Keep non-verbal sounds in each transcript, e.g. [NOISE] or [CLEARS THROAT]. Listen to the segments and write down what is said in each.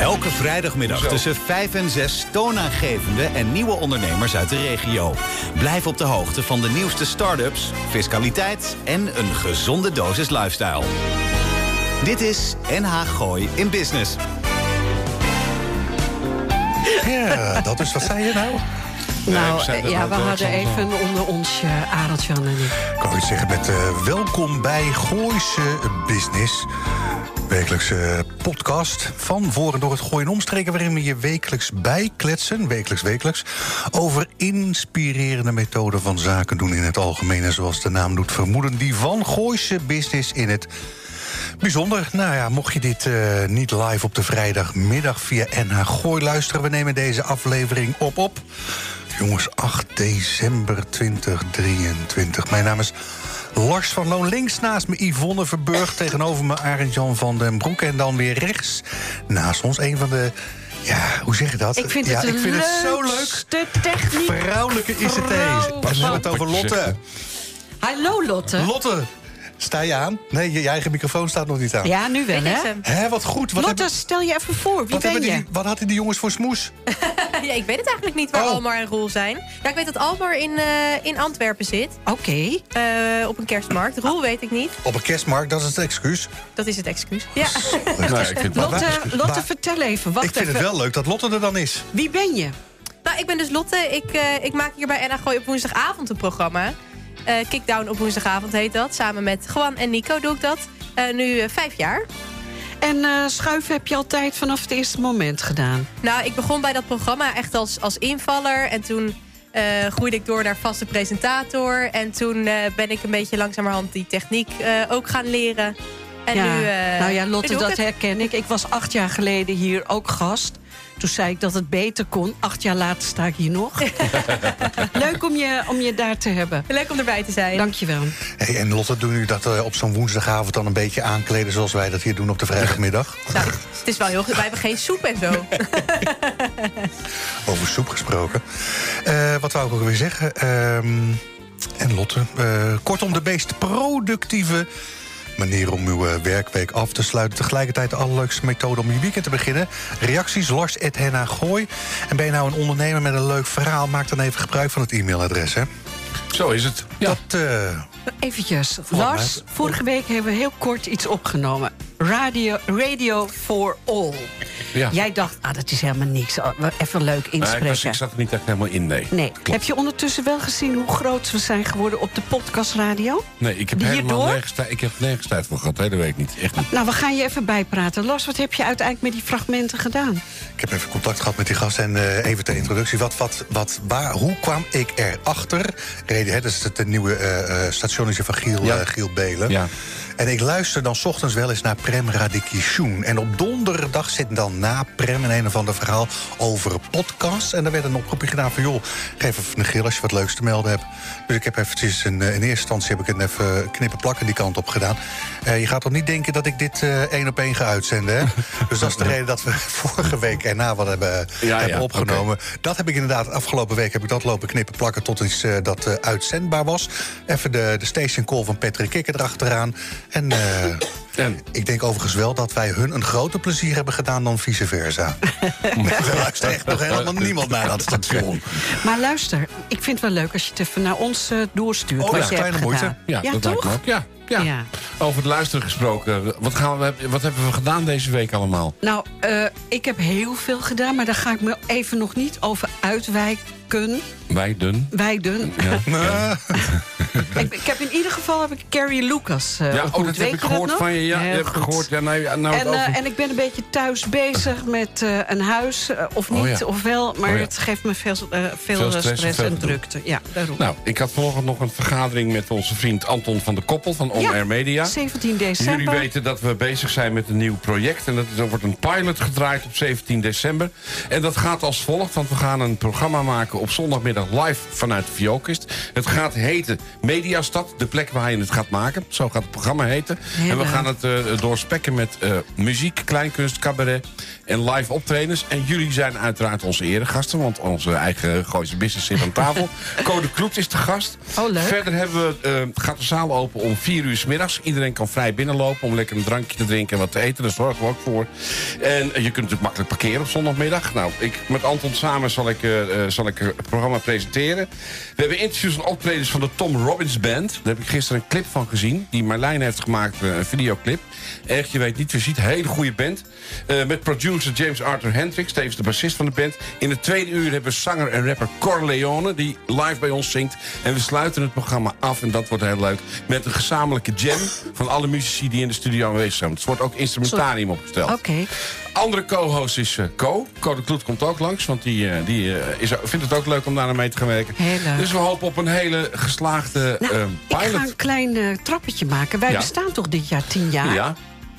Elke vrijdagmiddag tussen 5 en 6 toonaangevende en nieuwe ondernemers uit de regio. Blijf op de hoogte van de nieuwste start-ups, fiscaliteit en een gezonde dosis lifestyle. Dit is NH Gooi in Business. Ja, dat is wat zei je nou? Nou, we ja, ook we wel hadden even onder onsje, Adeltjan en ik. Ik wou iets zeggen met eh, welkom bij Gooise Business. Wekelijkse podcast van voor en door het Gooien omstreken... waarin we je wekelijks bijkletsen, wekelijks, wekelijks... over inspirerende methoden van zaken doen in het algemeen... en zoals de naam doet vermoeden, die van Gooise Business in het Bijzonder. Nou ja, mocht je dit eh, niet live op de vrijdagmiddag via NH Gooi luisteren... we nemen deze aflevering op op. Jongens, 8 december 2023. Mijn naam is Lars van Loon. Links naast me Yvonne Verburg. Tegenover me Arend-Jan van den Broek. En dan weer rechts naast ons een van de... Ja, hoe zeg je dat? Ik vind ja, het, ik vind het zo leuk. De techniek. Vrouwelijke ICT's. Vrouw We hebben het over Lotte. Hallo Lotte. Lotte, sta je aan? Nee, je, je eigen microfoon staat nog niet aan. Ja, nu wel, hè? hem. Hé, wat goed. Wat Lotte, hebben- stel je even voor. Wie Wat, ben hebben je? die, wat hadden die jongens voor smoes? [LAUGHS] Ja, ik weet het eigenlijk niet waar Oh. Almar en Roel zijn. Ja, ik weet dat Almar in, eh, in Antwerpen zit. Oké. eh, op een kerstmarkt. Roel weet ik niet. Op een kerstmarkt, dat is het excuus. Dat is het excuus. Ja. [LAUGHS] Nou, ik [LAUGHS] vind Lotte, vertel even. Wacht ik vind even. het wel leuk dat Lotte er dan is. Wie ben je? Nou, ik ben dus Lotte. Ik, eh, ik maak hier bij NH Gooi op woensdagavond een programma. Eh Kickdown op woensdagavond heet dat. Samen met Juan en Nico doe ik dat. Eh, nu eh, vijf jaar. En schuiven heb je altijd vanaf het eerste moment gedaan. Nou, ik begon bij dat programma echt als, als invaller. En toen groeide ik door naar vaste presentator. En toen ben ik een beetje langzamerhand die techniek ook gaan leren. En ja. nu, nou ja, Lotte, dat het. herken ik. Ik was acht jaar geleden hier ook gast. Toen zei ik dat het beter kon. Acht jaar later sta ik hier nog. [LAUGHS] Leuk om je, om je daar te hebben. Leuk om erbij te zijn. Dankjewel. Hey, en Lotte, doen jullie dat eh, op zo'n woensdagavond dan een beetje aankleden... zoals wij dat hier doen op de vrijdagmiddag? [LAUGHS] Nou, het is wel heel goed. Wij hebben geen soep en zo. [LAUGHS] Over soep gesproken. Eh, wat wou ik ook weer zeggen? Ehm, en Lotte, eh, kortom de meest productieve manier om uw eh, werkweek af te sluiten. Tegelijkertijd de allerleukste methode om je weekend te beginnen. Reacties, Lars Henna Gooi. En ben je nou een ondernemer met een leuk verhaal... maak dan even gebruik van het e-mailadres, hè? Zo is het. Ja. Dat, eh, Eventjes, Lars, vorige week hebben we heel kort iets opgenomen. Radio, radio for All. Ja. Jij dacht, ah, dat is helemaal niks. Oh, Even leuk Nee, ik, inspreken. was, ik zat er niet echt helemaal in, nee. Nee. Klopt. Heb je ondertussen wel gezien hoe groot we zijn geworden op de podcastradio? Nee, ik heb Hierdoor? helemaal nergens, tijd- ik heb nergens tijd voor gehad. Weet ik niet. Echt niet. Nou, we gaan je even bijpraten. Lars, wat heb je uiteindelijk met die fragmenten gedaan? Ik heb even contact gehad met die gast en eh, even ter introductie. Wat, wat, wat, waar, hoe kwam ik erachter? Reden, hè, dat is het nieuwe eh, eh, stationnetje van Giel, Ja. eh, Giel Belen. Ja. En ik luister dan 's ochtends wel eens naar Prem Radikishun. En op donderdag zit dan na Prem een een of ander verhaal over podcasts. En daar werd een oproepje gedaan van... joh, geef even een gil als je wat leuks te melden hebt. Dus ik heb eventjes een, eh, in eerste instantie heb ik het even knippen plakken die kant op gedaan. Eh, je gaat toch niet denken dat ik dit één op één ga uitzenden, hè? [LAUGHS] dus dat is de reden dat we [LAUGHS] vorige week erna wat hebben, Ja, hebben ja, opgenomen. Dat heb ik inderdaad afgelopen week heb ik dat lopen knippen plakken... tot iets dat uitzendbaar was. Even de, de station call van Patrick Kikker erachteraan. En... eh, [LAUGHS] En ik denk overigens wel dat wij hun een groter plezier hebben gedaan dan vice versa. [LAUGHS] er luistert echt nog helemaal niemand naar dat station. [LAUGHS] Maar luister, ik vind het wel leuk als je het even naar ons eh, doorstuurt. Oh, wat ja, je hebt kleine moeite. gedaan. ja, ja dat lijkt toch? me ook. Ja, ja. Ja. Over het luisteren gesproken. Wat, gaan we, wat hebben we gedaan deze week allemaal? Nou, eh, ik heb heel veel gedaan, maar daar ga ik me even nog niet over uitwijken. Wijden. Wijden. [LAUGHS] Ja. ik, ik heb in ieder geval heb ik Carrie Lucas eh Ja, ontmoet. oh, dat Weet heb ik je gehoord van je. Ja, goed. gehoord. Ja, nou, nou, En, eh, over- en ik ben een beetje thuis bezig met eh, een huis, of Oh niet, of wel. Maar Oh het geeft me veel, veel, Veel stress stress, en drukte. Ja, daarom. Nou, ik had vanochtend nog een vergadering met onze vriend Anton van der Koppel van On Air Media. 17 december. Jullie weten dat we bezig zijn met een nieuw project. En dat is, er wordt een pilot gedraaid op 17 december. En dat gaat als volgt, want we gaan een programma maken op zondagmiddag live vanuit de Vioolkist. Het gaat heten Mediastad, de plek waar je het gaat maken. Zo gaat het programma heten. En we gaan het eh, doorspekken met eh, muziek, kleinkunst, cabaret en live optredens. En jullie zijn uiteraard onze eregasten, want onze eigen Gooise Business zit aan tafel. [LAUGHS] Code Kloet is de gast. Oh, leuk. Verder hebben we, eh, gaat de zaal open om 4 uur s middags. Iedereen kan vrij binnenlopen om lekker een drankje te drinken en wat te eten. Daar zorgen we ook voor. En je kunt natuurlijk makkelijk parkeren op zondagmiddag. Nou, ik, met Anton samen zal ik, zal ik het programma presenteren. We hebben interviews en optredens van de Tom Robbins Band. Daar heb ik gisteren een clip van gezien. Die Marlijn heeft gemaakt, eh, een videoclip. Echt, je weet niet, je ziet, hele goede band. Eh, met producer James Arthur Hendricks, tevens de bassist van de band. In het tweede uur hebben we zanger en rapper Corleone... die live bij ons zingt. En we sluiten het programma af, en dat wordt heel leuk... met een gezamenlijke jam van alle muzici die in de studio aanwezig zijn. Het wordt ook instrumentarium opgesteld. Oké. Andere co-host is eh Co. Co de Kloet komt ook langs, want die, eh, die eh, is, vindt het ook leuk om daar aan mee te gaan werken. Dus we hopen op een hele geslaagde Nou, eh, ik pilot. ga een klein trappetje maken. Wij Ja. bestaan toch dit jaar tien jaar? Ja.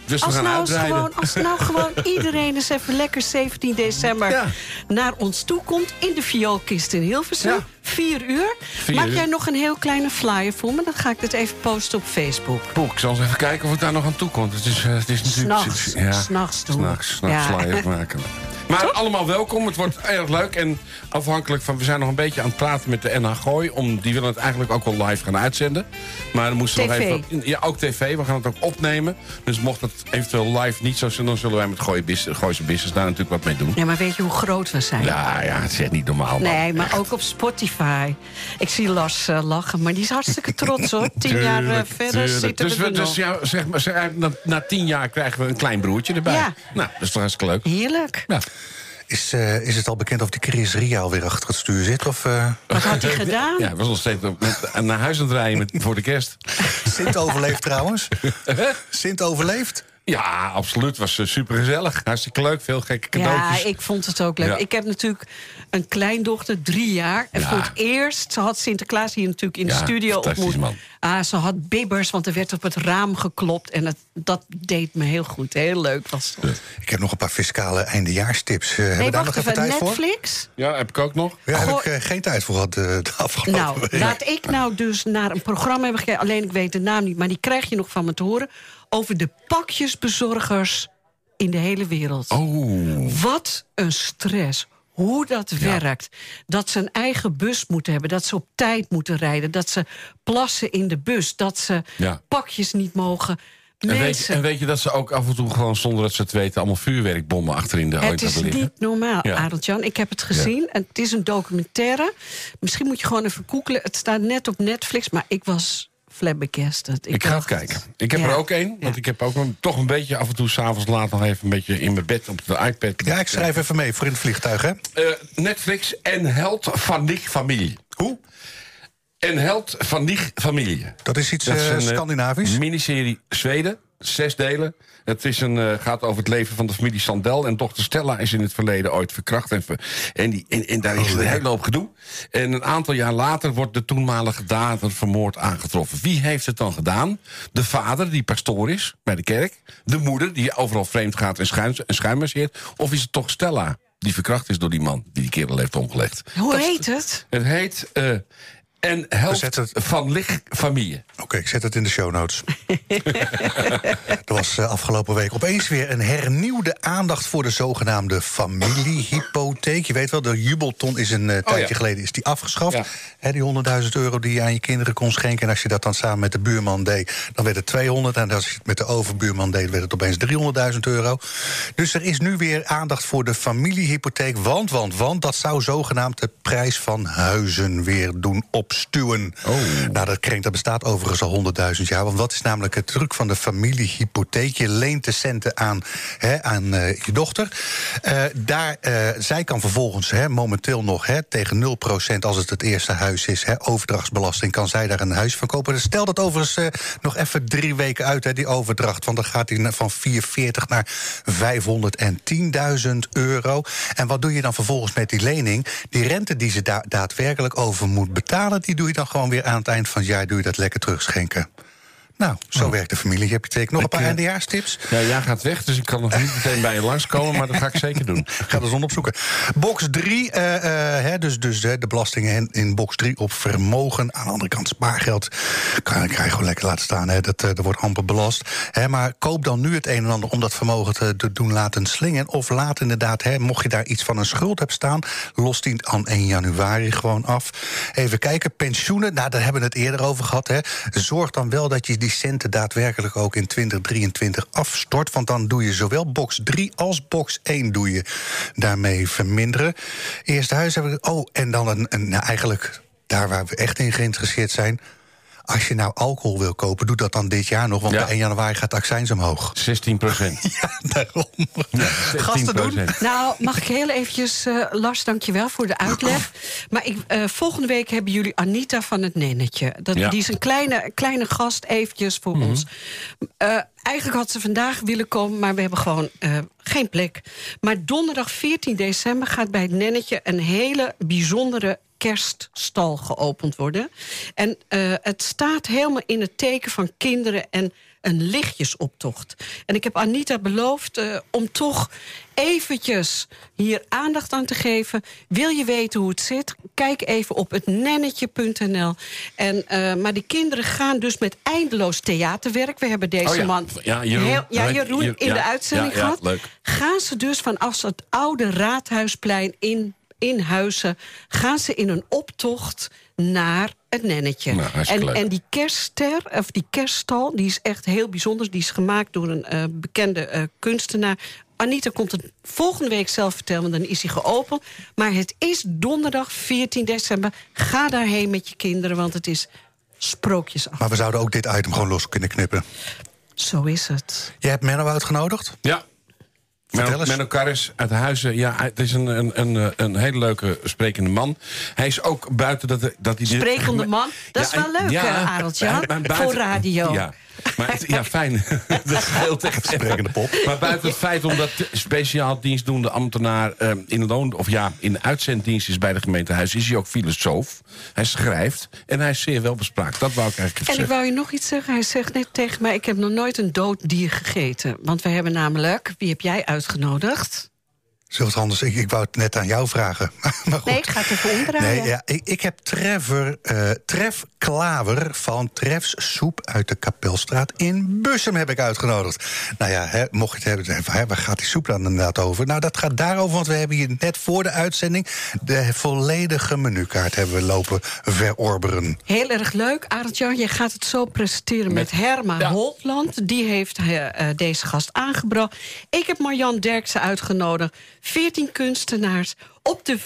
Dus we Als gaan nou, gewoon, als nou [LAUGHS] gewoon iedereen eens even lekker 17 december Ja. naar ons toe komt... in de vioolkist in Hilversum, Ja. Vier uur. Vier Maak uur. jij nog een heel kleine flyer voor me? Dan ga ik het even posten op Facebook. Ik zal eens even kijken of het daar nog aan toe komt. Het is, eh, het is natuurlijk... S'nachts. Ja, S'nachts doen. S'nachts, s'nachts Ja. flyers maken. [LAUGHS] Maar allemaal welkom. Het wordt erg leuk. En afhankelijk van... We zijn nog een beetje aan het praten met de NH Gooi. Om, die willen het eigenlijk ook wel live gaan uitzenden. Maar dan moesten we nog even... Ja, ook tv. We gaan het ook opnemen. Dus mocht het eventueel live niet zo zijn... dan zullen wij met Gooi Business, Gooise Business daar natuurlijk wat mee doen. Ja, maar weet je hoe groot we zijn? Ja, ja, het is echt niet normaal. man. Nee, maar ook op Spotify. Ik zie Lars eh, lachen, maar die is hartstikke trots hoor. Tien jaar eh, verder tuurlijk. zitten dus we er dus nog. ja, zeg maar, zeg, na, na tien jaar krijgen we een klein broertje erbij. Ja. Nou, dat is toch hartstikke leuk. Heerlijk. Ja. Is, eh, is het al bekend of die Chris Ria alweer achter het stuur zit? Of eh Wat had hij gedaan? Ja, was nog steeds op- met, naar huis aan het rijden met, voor de kerst. Sint overleeft trouwens? [LAUGHS] Sint overleeft? Ja, absoluut. Was super gezellig. Hartstikke leuk. Veel gekke cadeautjes. Ja, ik vond het ook leuk. Ja. Ik heb natuurlijk een kleindochter, drie jaar. En Ja. voor het eerst, ze had Sinterklaas hier natuurlijk in de Ja, studio ontmoet. man. Ah, ze had bibbers, want er werd op het raam geklopt. En het, dat deed me heel goed. Heel leuk was het. Ik heb nog een paar fiscale eindejaarstips. Eh, hebben Nee, we daar nog even tijd voor? Netflix? Ja, heb ik ook nog. Ja, daar heb ik eh, geen tijd voor gehad eh, de afgelopen Nou, week. laat ik nou dus naar een programma hebben gekeken. Alleen ik weet de naam niet, maar die krijg je nog van me te horen. Over de pakjesbezorgers in de hele wereld. Oh. Wat een stress. Hoe dat werkt. Dat ze een eigen bus moeten hebben. Dat ze op tijd moeten rijden. Dat ze plassen in de bus. Dat ze Ja. pakjes niet mogen. En weet, je, en weet je dat ze ook af en toe gewoon zonder dat ze het weten... allemaal vuurwerkbommen achterin de het auto is hebben liggen? niet normaal, Ja. Adeltjan. Ik heb het gezien. En het is een documentaire. Misschien moet je gewoon even googelen. Het staat net op Netflix. Maar ik was flabbergasted. Ik ga het kijken. Ik heb Ja. er ook één. Want Ja. ik heb ook een- toch een beetje af en toe... s'avonds laat nog even een beetje in mijn bed op de iPad. Ja, ik schrijf even mee voor in het vliegtuig, hè? Eh, Netflix en Held van die familie. Hoe? En Held van die familie. Dat is iets Dat is eh, een, eh, Scandinavisch. Miniserie Zweden, zes delen. Het is een, eh, gaat over het leven van de familie Sandel. En dochter Stella is in het verleden ooit verkracht. En, ver- en, die, en, en daar is een hele hoop gedoe. En een aantal jaar later wordt de toenmalige dader vermoord aangetroffen. Wie heeft het dan gedaan? De vader, die pastoor is bij de kerk. De moeder, die overal vreemd gaat en, schuim, en. Of is het toch Stella, die verkracht is door die man... die die kerel heeft omgelegd? Hoe Dat heet het? Het heet... eh, en helft het- van lich familie. Oké, ik zet het in de show notes. [LAUGHS] er was eh, afgelopen week opeens weer een hernieuwde aandacht voor de zogenaamde familiehypotheek. Je weet wel, de jubelton is een eh, tijdje Oh ja. geleden is die afgeschaft. Ja. Die 100.000 euro die je aan je kinderen kon schenken. En als je dat dan samen met de buurman deed, dan werd het 200. En als je het met de overbuurman deed, werd het opeens 300.000 euro. Dus er is nu weer aandacht voor de familiehypotheek. Want, want, want, dat zou zogenaamd de prijs van huizen weer doen opstuwen. Oh. Nou, dat krenkt, dat bestaat overigens al 100.000 jaar. Want wat is namelijk het truc van de familiehypotheek? Je leent de centen aan, hè, aan eh, je dochter. Eh, daar, eh, zij kan vervolgens hè, momenteel nog hè, tegen 0% als het het eerste huis is, hè, overdrachtsbelasting, kan zij daar een huis van kopen. Dus stel dat overigens nog even drie weken uit, hè, die overdracht. Want dan gaat die van 440 naar 510.000 euro. En wat doe je dan vervolgens met die lening? Die rente die ze da- daadwerkelijk over moet betalen, die doe je dan gewoon weer aan het eind van het jaar doe je dat lekker terugschenken. Nou, zo werkt de familie. Heb je twee nog een paar eh, eindejaarstips? Ja, jij gaat weg, dus ik kan nog niet meteen bij je langskomen, maar dat ga ik zeker doen. [LAUGHS] Ga de zon opzoeken. Box 3, eh, hè, dus, dus de belastingen in, in box 3 op vermogen. Aan de andere kant spaargeld. Kan, kan je gewoon lekker laten staan. Hè. Dat, eh, dat wordt amper belast. Hè, maar koop dan nu het een en ander om dat vermogen te, te doen laten slingen. Of laat inderdaad, hè, mocht je daar iets van een schuld hebt staan... los die aan 1 januari gewoon af. Even kijken, pensioenen, nou, daar hebben we het eerder over gehad. Hè. Zorg dan wel dat je die centen daadwerkelijk ook in 2023 afstort. Want dan doe je zowel box 3 als box 1 doe je daarmee verminderen. Eerste huis hebben we. Oh, en dan een, een, nou, eigenlijk daar waar we echt in geïnteresseerd zijn. Als je nou alcohol wil kopen, doe dat dan dit jaar nog. Want Ja. bij 1 januari gaat de accijns omhoog. 16 procent. [LAUGHS] Ja, daarom. Gasten doen. Nou, mag ik heel eventjes, eh, Lars, dankjewel voor de uitleg. Maar ik, eh, volgende week hebben jullie Anita van het Nennetje. Dat, Ja. Die is een kleine, kleine gast eventjes voor ons. Eh, eigenlijk had ze vandaag willen komen, maar we hebben gewoon eh, geen plek. Maar donderdag 14 december gaat bij het Nennetje... een hele bijzondere kerststal geopend worden. En eh, het staat helemaal in het teken van kinderen en een lichtjesoptocht. En ik heb Anita beloofd eh, om toch eventjes hier aandacht aan te geven. Wil je weten hoe het zit? Kijk even op het nennetje.nl. En, eh, maar die kinderen gaan dus met eindeloos theaterwerk. We hebben deze Oh ja. man Ja, Jeroen. heel- ja, Jeroen Jeroen, in ja. de uitzending gehad. leuk. Gaan ze dus vanaf het oude Raadhuisplein in, in Huizen... gaan ze in een optocht naar het nennetje. Nou, en, en die kerstster, of die kerststal, die is echt heel bijzonder. Die is gemaakt door een eh, bekende eh, kunstenaar. Anita komt het volgende week zelf vertellen, want dan is hij geopend. Maar het is donderdag 14 december. Ga daarheen met je kinderen, want het is sprookjesachtig. Maar we zouden ook dit item gewoon los kunnen knippen. Zo is het. Jij hebt Menno uitgenodigd? Ja. Vertel eens. Menno uit Huizen. Ja, het is een, een, een, eh, een hele leuke sprekende man. Hij is ook buiten dat, dat hij... Sprekende [LAUGHS] man. Dat is wel leuk, eh, hij- hij- voor radio. Ja, maar het- ja fijn. [LAUGHS] dat scheelt echt. Sprekende pop. Maar buiten het feit omdat speciaal dienstdoende ambtenaar eh, in loon of ja, in de uitzenddienst is bij de gemeentehuis, is hij ook filosoof. Hij schrijft en hij is zeer welbespraakt. Dat wou ik eigenlijk even En ik zeggen. wou je nog iets zeggen. Hij zegt net tegen mij, ik heb nog nooit een dood dier gegeten. Want we hebben namelijk, wie heb jij uitgenodigd? Het anders? Ik, ik wou het net aan jou vragen. [LAUGHS] maar goed. Nee, ik ga het even omdraaien. Nee, ja, ik, ik heb Trevor, eh Tref Klaver van Trefs Soep uit de Kapelstraat in Bussum heb ik uitgenodigd. Nou ja, hè, mocht je het hebben, hè, waar gaat die soep dan inderdaad over? Nou, dat gaat daarover, want we hebben hier net voor de uitzending de volledige menukaart hebben we lopen verorberen. Heel erg leuk. Arendt-Jan, je gaat het zo presenteren met, Met- Herma Ja. Holtland. Die heeft eh, eh, deze gast aangebracht. Ik heb Marjan Derksen uitgenodigd. 14 kunstenaars op de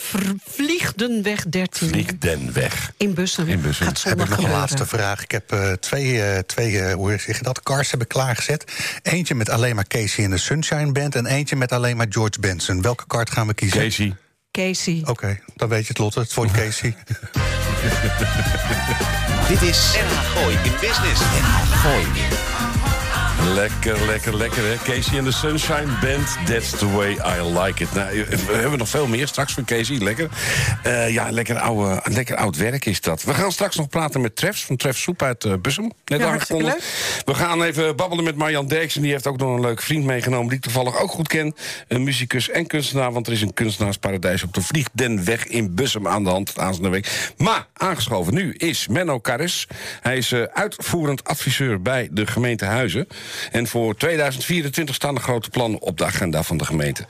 Vliegdenweg 13 Vlieg den weg. in Bussum. In Bussum. Gaat Heb ik nog een laatste vraag. Ik heb eh, twee, eh, twee eh, hoe zeg je dat, cars heb ik klaargezet. Eentje met alleen maar Casey en de Sunshine Band... en eentje met alleen maar George Benson. Welke kaart gaan we kiezen? Casey. Casey. Oké, dan weet je het, Lotte. Het wordt Casey. [LAUGHS] Dit is NH Gooi in Business. NH Gooi. Lekker, lekker, lekker, hè? Casey en de Sunshine Band, that's the way I like it. Nou, we hebben nog veel meer straks van Casey, lekker. Eh, ja, lekker, oude, lekker oud werk is dat. We gaan straks nog praten met Trefs, van Trefs Soep uit eh, Bussum. Net Ja, We gaan even babbelen met Marjan Derksen. Die heeft ook nog een leuke vriend meegenomen... die ik toevallig ook goed ken. Een muzikus en kunstenaar, want er is een kunstenaarsparadijs... op de Vliegdenweg in Bussum aan de hand aanstaande week. Maar aangeschoven nu is Menno Karres. Hij is eh, uitvoerend adviseur bij de gemeente Huizen. En voor 2024 staan de grote plannen op de agenda van de gemeente.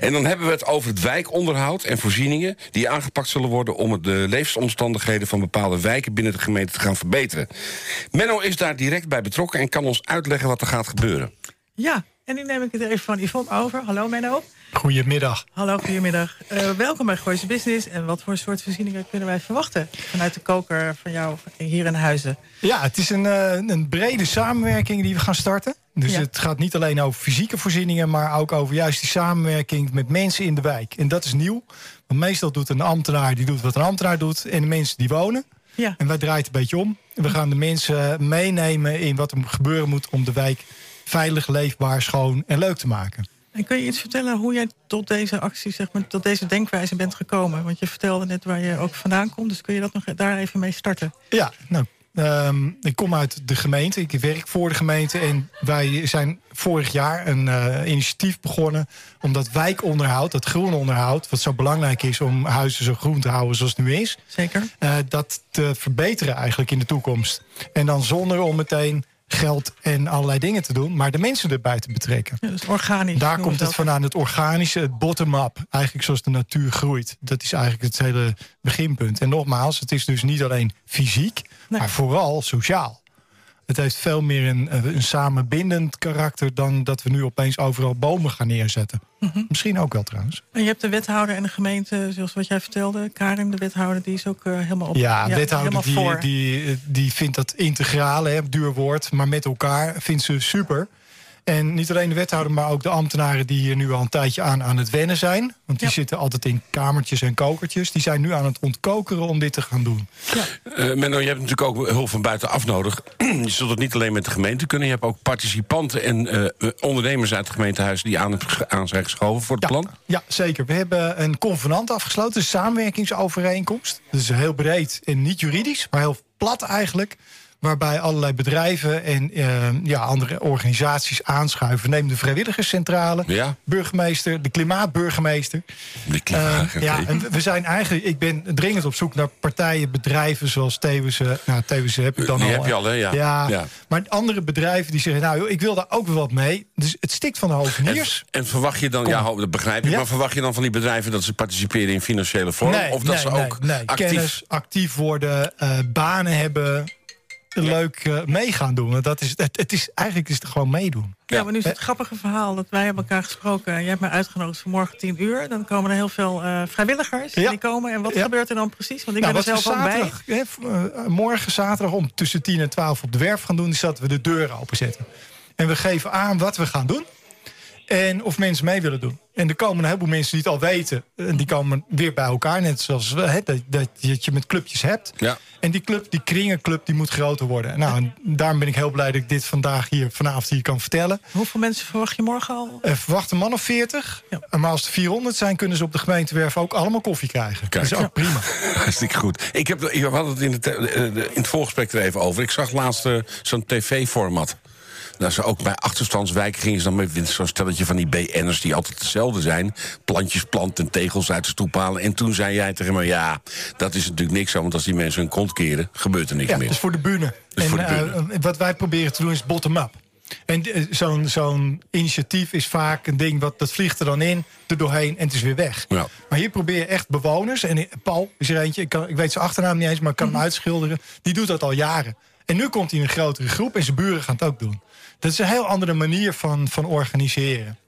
En dan hebben we het over het wijkonderhoud en voorzieningen... die aangepakt zullen worden om de levensomstandigheden... van bepaalde wijken binnen de gemeente te gaan verbeteren. Menno is daar direct bij betrokken en kan ons uitleggen wat er gaat gebeuren. Ja, en nu neem ik het even van Yvonne over. Hallo Menno. Goedemiddag. Hallo, goedemiddag. Eh, welkom bij Gooise Business. En wat voor soort voorzieningen kunnen wij verwachten vanuit de koker van jou hier in Huizen? Ja, het is een, eh, een brede samenwerking die we gaan starten. Dus Ja. het gaat niet alleen over fysieke voorzieningen, maar ook over juist die samenwerking met mensen in de wijk. En dat is nieuw. Want meestal doet een ambtenaar die doet wat een ambtenaar doet en de mensen die wonen. Ja, En wij draaien het een beetje om. We gaan de mensen meenemen in wat er gebeuren moet om de wijk veilig, leefbaar, schoon en leuk te maken. en kun je iets vertellen hoe jij tot deze actie, zeg maar, tot deze denkwijze bent gekomen? Want je vertelde net waar je ook vandaan komt, dus kun je dat nog daar even mee starten? Ja, nou, Ehm, ik kom uit de gemeente, ik werk voor de gemeente. En wij zijn vorig jaar een eh, initiatief begonnen... om dat wijkonderhoud, dat groenonderhoud... wat zo belangrijk is om huizen zo groen te houden zoals het nu is... Zeker. eh, dat te verbeteren eigenlijk in de toekomst. En dan zonder om meteen geld en allerlei dingen te doen... maar de mensen erbij te betrekken. Ja, dus organisch. Daar komt het vandaan, het organische, het bottom-up. Eigenlijk zoals de natuur groeit. Dat is eigenlijk het hele beginpunt. En nogmaals, het is dus niet alleen fysiek, Nee. maar vooral sociaal. Het heeft veel meer een, eh, een samenbindend karakter... dan dat we nu opeens overal bomen gaan neerzetten. Mhm. Misschien ook wel trouwens. En je hebt de wethouder en de gemeente, zoals wat jij vertelde. Karin, de wethouder, die is ook eh, helemaal op. Ja, een wethouder helemaal die, voor. die, die vindt dat integraal, hè, duur woord... maar met elkaar vindt ze super. En niet alleen de wethouder, maar ook de ambtenaren... die hier nu al een tijdje aan aan het wennen zijn. Want die Ja. zitten altijd in kamertjes en kokertjes. Die zijn nu aan het ontkokeren om dit te gaan doen. Eh Menno, je hebt natuurlijk ook hulp van buitenaf nodig. [CLEARS THROAT] je zult het niet alleen met de gemeente kunnen. Je hebt ook participanten en eh, ondernemers uit het gemeentehuis... die aan, het, aan zijn geschoven voor het Ja, plan. ja, zeker. We hebben een convenant afgesloten, een samenwerkingsovereenkomst. Dat is heel breed en niet juridisch, maar heel plat eigenlijk. Waarbij allerlei bedrijven en eh, ja, andere organisaties aanschuiven. Neem de vrijwilligerscentrale, Ja. burgemeester, de klimaatburgemeester. Die klimaat, Eh, ja, en we zijn eigenlijk, ik ben dringend op zoek naar partijen, bedrijven zoals Thewissen. Nou, Thewissen heb ik dan Die al. heb je al, hè? Ja. Ja, Ja. maar andere bedrijven die zeggen, nou, joh, ik wil daar ook wel wat mee. Dus het stikt van de En, hoveniers. en verwacht je dan, Kom. ja, dat begrijp ik, Ja. maar verwacht je dan van die bedrijven dat ze participeren in financiële vorm? of dat nee, ze ook nee. actief. kennis, actief worden, eh, banen hebben, leuk eh, mee gaan doen. Want Dat is, het, het is, eigenlijk is het gewoon meedoen. Ja, maar nu is het grappige verhaal dat wij hebben elkaar gesproken. Jij hebt mij uitgenodigd voor morgen 10 uur. Dan komen er heel veel eh, vrijwilligers. Ja. Die komen. En wat Ja. gebeurt er dan precies? Want ik Nou, ben er zelf ook bij. hè, eh, morgen zaterdag om tussen 10 en 12 op de werf gaan doen, is dat we de deuren openzetten. En we geven aan wat we gaan doen. En of mensen mee willen doen. En er komen een heleboel mensen die het al weten. En die komen weer bij elkaar. Net zoals we, hè, dat, dat je je met clubjes hebt. Ja. En die club, die kringenclub, die moet groter worden. Nou, en daarom ben ik heel blij dat ik dit vandaag hier vanavond hier kan vertellen. Hoeveel mensen verwacht je morgen al? Eh, verwacht een man of 40. Ja. Maar als er 400 zijn, kunnen ze op de gemeentewerf ook allemaal koffie krijgen. Kijk. Dat is ook prima. [LAUGHS] Hartstikke goed. Ik heb, ik had het in, het, eh, in het voorgesprek er even over. Ik zag laatst eh, zo'n tv-format. Nou, ze ook bij achterstandswijken gingen ze dan met zo'n stelletje van die BN'ers die altijd hetzelfde zijn. Plantjes planten en tegels uit de stoep halen. En toen zei jij tegen me, ja, dat is natuurlijk niks aan. Want als die mensen hun kont keren, gebeurt er niks Ja, meer. dus voor de bühne. En voor de eh, bühne. eh, wat wij proberen te doen is bottom-up. En eh, zo'n zo'n initiatief is vaak een ding wat dat vliegt er dan in, er doorheen en het is weer weg. Ja. Maar hier probeer je echt bewoners. En Paul is er eentje, ik, kan, ik weet zijn achternaam niet eens, maar ik kan hem uitschilderen. Die doet dat al jaren. En nu komt hij in een grotere groep en zijn buren gaan het ook doen. Dat is een heel andere manier van, van organiseren.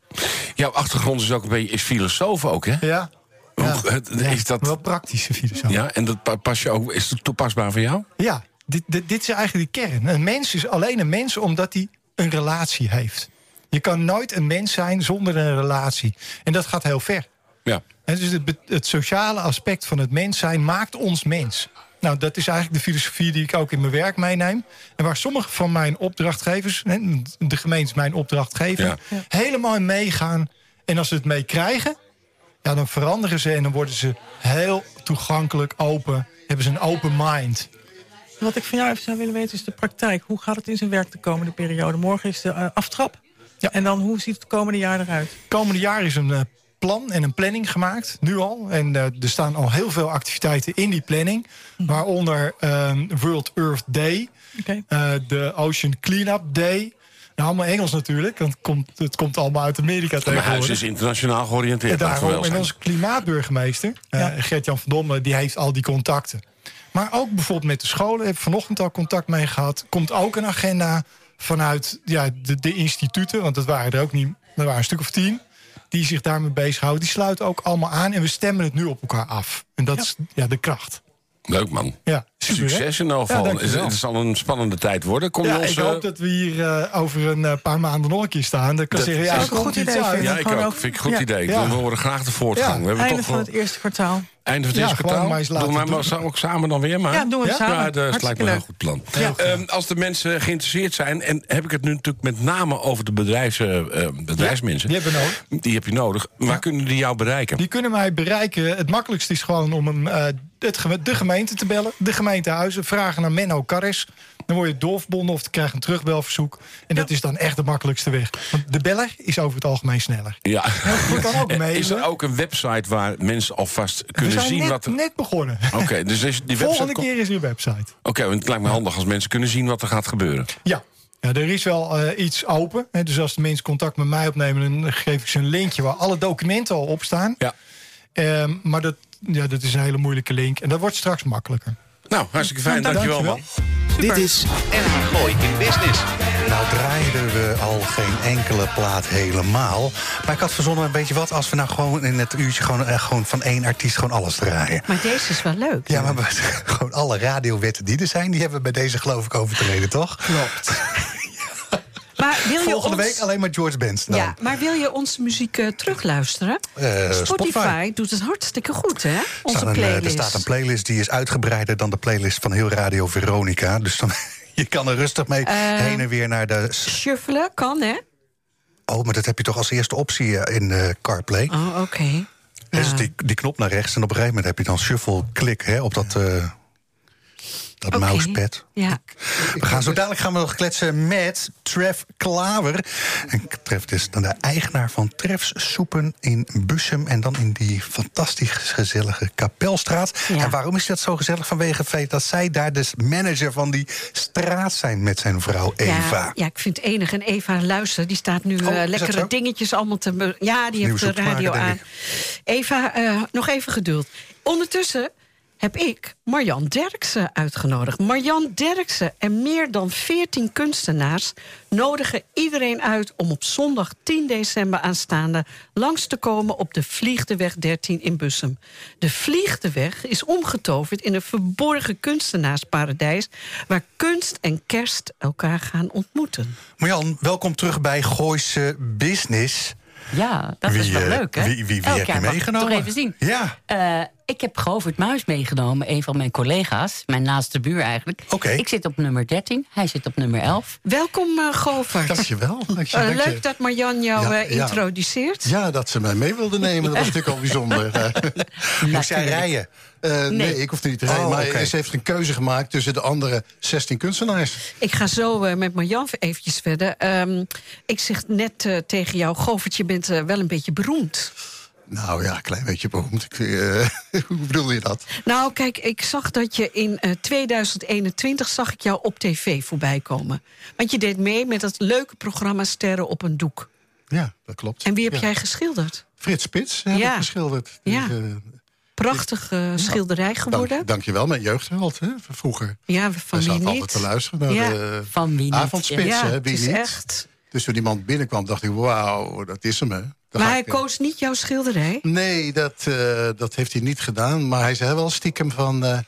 Jouw achtergrond is ook een beetje is filosoof ook, hè? Ja. Hoe- Ja. is dat- Wel praktische filosofie. Ja, en dat pa- pas je ook, is het toepasbaar voor jou? Ja, dit, dit, dit is eigenlijk de kern. Een mens is alleen een mens omdat hij een relatie heeft. Je kan nooit een mens zijn zonder een relatie. En dat gaat heel ver. Ja. En dus het, het sociale aspect van het mens zijn maakt ons mens. Nou, dat is eigenlijk de filosofie die ik ook in mijn werk meeneem. En waar sommige van mijn opdrachtgevers, hè, de gemeente is mijn opdrachtgever, Ja. helemaal in meegaan. En als ze het mee krijgen, ja, dan veranderen ze en dan worden ze heel toegankelijk, open. Hebben ze een open mind. Wat ik van jou even zou willen weten is de praktijk. Hoe gaat het in zijn werk de komende periode? Morgen is de eh, aftrap. Ja. En dan hoe ziet het komende jaar eruit? komende jaar is een eh, plan en een planning gemaakt, nu al. En eh, er staan al heel veel activiteiten in die planning. Waaronder ehm, World Earth Day, Oké. eh, de Ocean Cleanup Day. Nou, allemaal Engels natuurlijk, want het komt, het komt allemaal uit Amerika Mijn huis tegenwoordig. is internationaal georiënteerd. En daarom, wel en onze klimaatburgemeester, eh, Ja. Gert-Jan van Domme, die heeft al die contacten. Maar ook bijvoorbeeld met de scholen, heb ik vanochtend al contact mee gehad. Komt ook een agenda vanuit ja, de, de instituten, want dat waren er ook niet, er waren een stuk of tien. Die zich daarmee bezighouden. Die sluiten ook allemaal aan en we stemmen het nu op elkaar af. En dat is ja, de kracht. Leuk man. Ja, super? Succes in elk geval. het, het zal een spannende tijd worden. Kom je Ja, ons, ik hoop dat we hier eh, over een eh, paar maanden nog een keer staan. Dat kan Dat zeggen, ja, een goed idee, uit. Ja, ik ook. Vind ik een goed ja. idee. We horen graag de voortgang. Ja. We hebben Einde toch van het eerste kwartaal. einde van het Ja, eerste kwartaal. maar eens laten Doen we doen. maar ook samen dan weer, maar. Ja, doen we Ja? samen. Ja, dat lijkt me een goed plan. Ja. Ehm, als de mensen geïnteresseerd zijn, en heb ik het nu natuurlijk met name over de bedrijfs, eh, bedrijfsmensen. Die hebben we nodig. Die heb je nodig. Waar kunnen die jou bereiken? Die kunnen mij bereiken. Het makkelijkste is gewoon om hem, eh, het, geme- de gemeente te bellen. De gemeentehuizen. Vragen naar Menno Karres. Dan word je doorverbonden of je krijgt een terugbelverzoek. En dat is dan echt de makkelijkste weg. Want de beller is over het algemeen sneller. Ja. Ook [LAUGHS] Is mailen. er ook een website waar mensen alvast kunnen zien net, wat er... net begonnen. Oké, dus is die [LAUGHS] website... Volgende keer is er een website. Oké, want het lijkt me handig als mensen kunnen zien wat er gaat gebeuren. Ja. Ja, er is wel eh, iets open. Hè, dus als de mensen contact met mij opnemen, dan geef ik ze een linkje waar alle documenten al op staan. Ja. Ehm, maar dat, ja, dat is een hele moeilijke link. En dat wordt straks makkelijker. Nou, hartstikke fijn. Nou, Dankjewel, man. Dit is NH Gooi in Business. Nou draaiden we al geen enkele plaat helemaal. Maar ik had verzonnen een beetje wat als we nou gewoon in het uurtje gewoon, eh, gewoon van één artiest gewoon alles draaien. Maar deze is wel leuk. Ja, maar we- [LAUGHS] gewoon alle radiowetten die er zijn, die hebben we bij deze geloof ik overtreden, toch? Klopt. Maar wil je Volgende ons... week alleen maar George Benson. Ja, maar wil je onze muziek eh, terugluisteren? Eh, Spotify, Spotify. doet het hartstikke goed, hè? Onze een, eh, playlist. er staat een playlist die is uitgebreider dan de playlist van heel Radio Veronica. Dus dan, [LAUGHS] je kan er rustig mee heen en weer naar de... Shuffelen kan, hè? Oh, maar dat heb je toch als eerste optie in CarPlay. Oh, oké. Dus Ja. die, die knop naar rechts en op een gegeven moment heb je dan shuffle klik hè, op dat, dat mousepad. Ja. We gaan zo dadelijk gaan we nog kletsen met Trev Klaver. En Trev is dan de eigenaar van Trefs Soepen in Bussum. En dan in die fantastisch gezellige Kapelstraat. Ja. En waarom is dat zo gezellig? Vanwege het feit dat zij daar dus manager van die straat zijn met zijn vrouw Eva. Ja, ja, ik vind het enig. En Eva, luister, die staat nu Oh, eh, lekkere dingetjes allemaal te... Ja, die heeft de maken, radio aan. Eva, eh, nog even geduld. Ondertussen heb ik Marjan Derksen uitgenodigd. Marjan Derksen en meer dan 14 kunstenaars nodigen iedereen uit om op zondag 10 december aanstaande langs te komen op de Vliegdeweg 13 in Bussum. De Vliegdeweg is omgetoverd in een verborgen kunstenaarsparadijs waar kunst en kerst elkaar gaan ontmoeten. Marjan, welkom terug bij Gooise Business. Ja, dat Wie, is wel eh, leuk, hè? wie- wie- wie heb je meegenomen? Toch even zien. Ja. Eh, ik heb Govert Muis meegenomen, een van mijn collega's. Mijn naaste buur eigenlijk. Oké. Ik zit op nummer 13, hij zit op nummer 11. Welkom, eh Govert. Dankjewel. Dank je, Eh, dank je. leuk dat Marjan jou Ja, eh, introduceert. Ja, dat ze mij mee wilde nemen, dat was natuurlijk al bijzonder. [LAUGHS] Moest jij rijden? eh, nee. Nee. ik hoefde niet te rijden. Oh, maar oké. ze heeft een keuze gemaakt tussen de andere 16 kunstenaars. Ik ga zo eh, met Marjan eventjes verder. Ehm, ik zeg net eh, tegen jou, Govert, je bent wel een beetje beroemd. Nou ja, een klein beetje beroemd. Ik, eh, [LAUGHS] hoe bedoel je dat? Nou, kijk, ik zag dat je in eh, 2021 zag ik jou op tv voorbij komen. Want je deed mee met dat leuke programma Sterren op een doek. Ja, dat klopt. En wie heb Ja. jij geschilderd? Frits Spits heb Ja. ik geschilderd. Die, Ja. eh, Prachtige schilderij geworden. dank, dankjewel, mijn jeugdheld hè, vroeger. Ja, Hij van wie zat niet? altijd te luisteren naar Ja. de Van wie niet, avondspits. ja, hè, het wie is niet. echt. Dus toen die man binnenkwam, dacht ik, wauw, dat is hem. Hè. Maar hij ik, eh, koos niet jouw schilderij? Nee, dat, eh, dat heeft hij niet gedaan. Maar hij zei wel stiekem van... eh,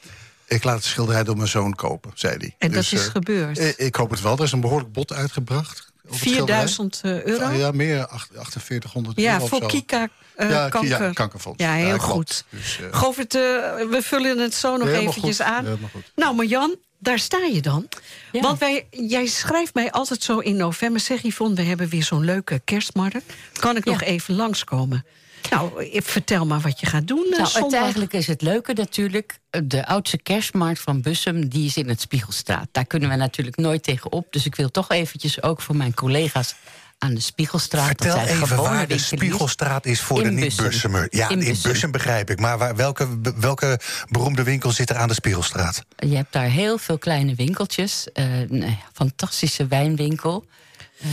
ik laat de schilderij door mijn zoon kopen, zei hij. En Dus, dat is eh, gebeurd. ik hoop het wel. Er is een behoorlijk bod uitgebracht. op het 4000 eh, euro? Ja, meer, acht- 4800 Ja, euro voor. Kika eh, Ja, kanker. ja, kankerfonds. Ja, heel Ja, goed. Dus, Govert, we vullen het zo nog eventjes goed, aan. Nou, Marjan, daar sta je dan. Ja. Want wij, jij schrijft mij altijd zo in november... zeg Yvonne, we hebben weer zo'n leuke kerstmarkt. Kan ik nog even langskomen? Nou, eh, vertel maar wat je gaat doen eh, Nou, eigenlijk is het leuke natuurlijk. De oudste kerstmarkt van Bussum, die is in het Spiegelstraat. Daar kunnen we natuurlijk nooit tegenop. Dus ik wil toch eventjes ook voor mijn collega's aan de Spiegelstraat... Vertel dat zijn even waar de. Spiegelstraat is voor In de Bussum. niet-Bussumer. Ja, in In. Bussum. begrijp ik. Maar waar, welke, welke beroemde winkel zit er aan de Spiegelstraat? Je hebt daar heel veel kleine winkeltjes. Eh, een eh, fantastische wijnwinkel. Eh,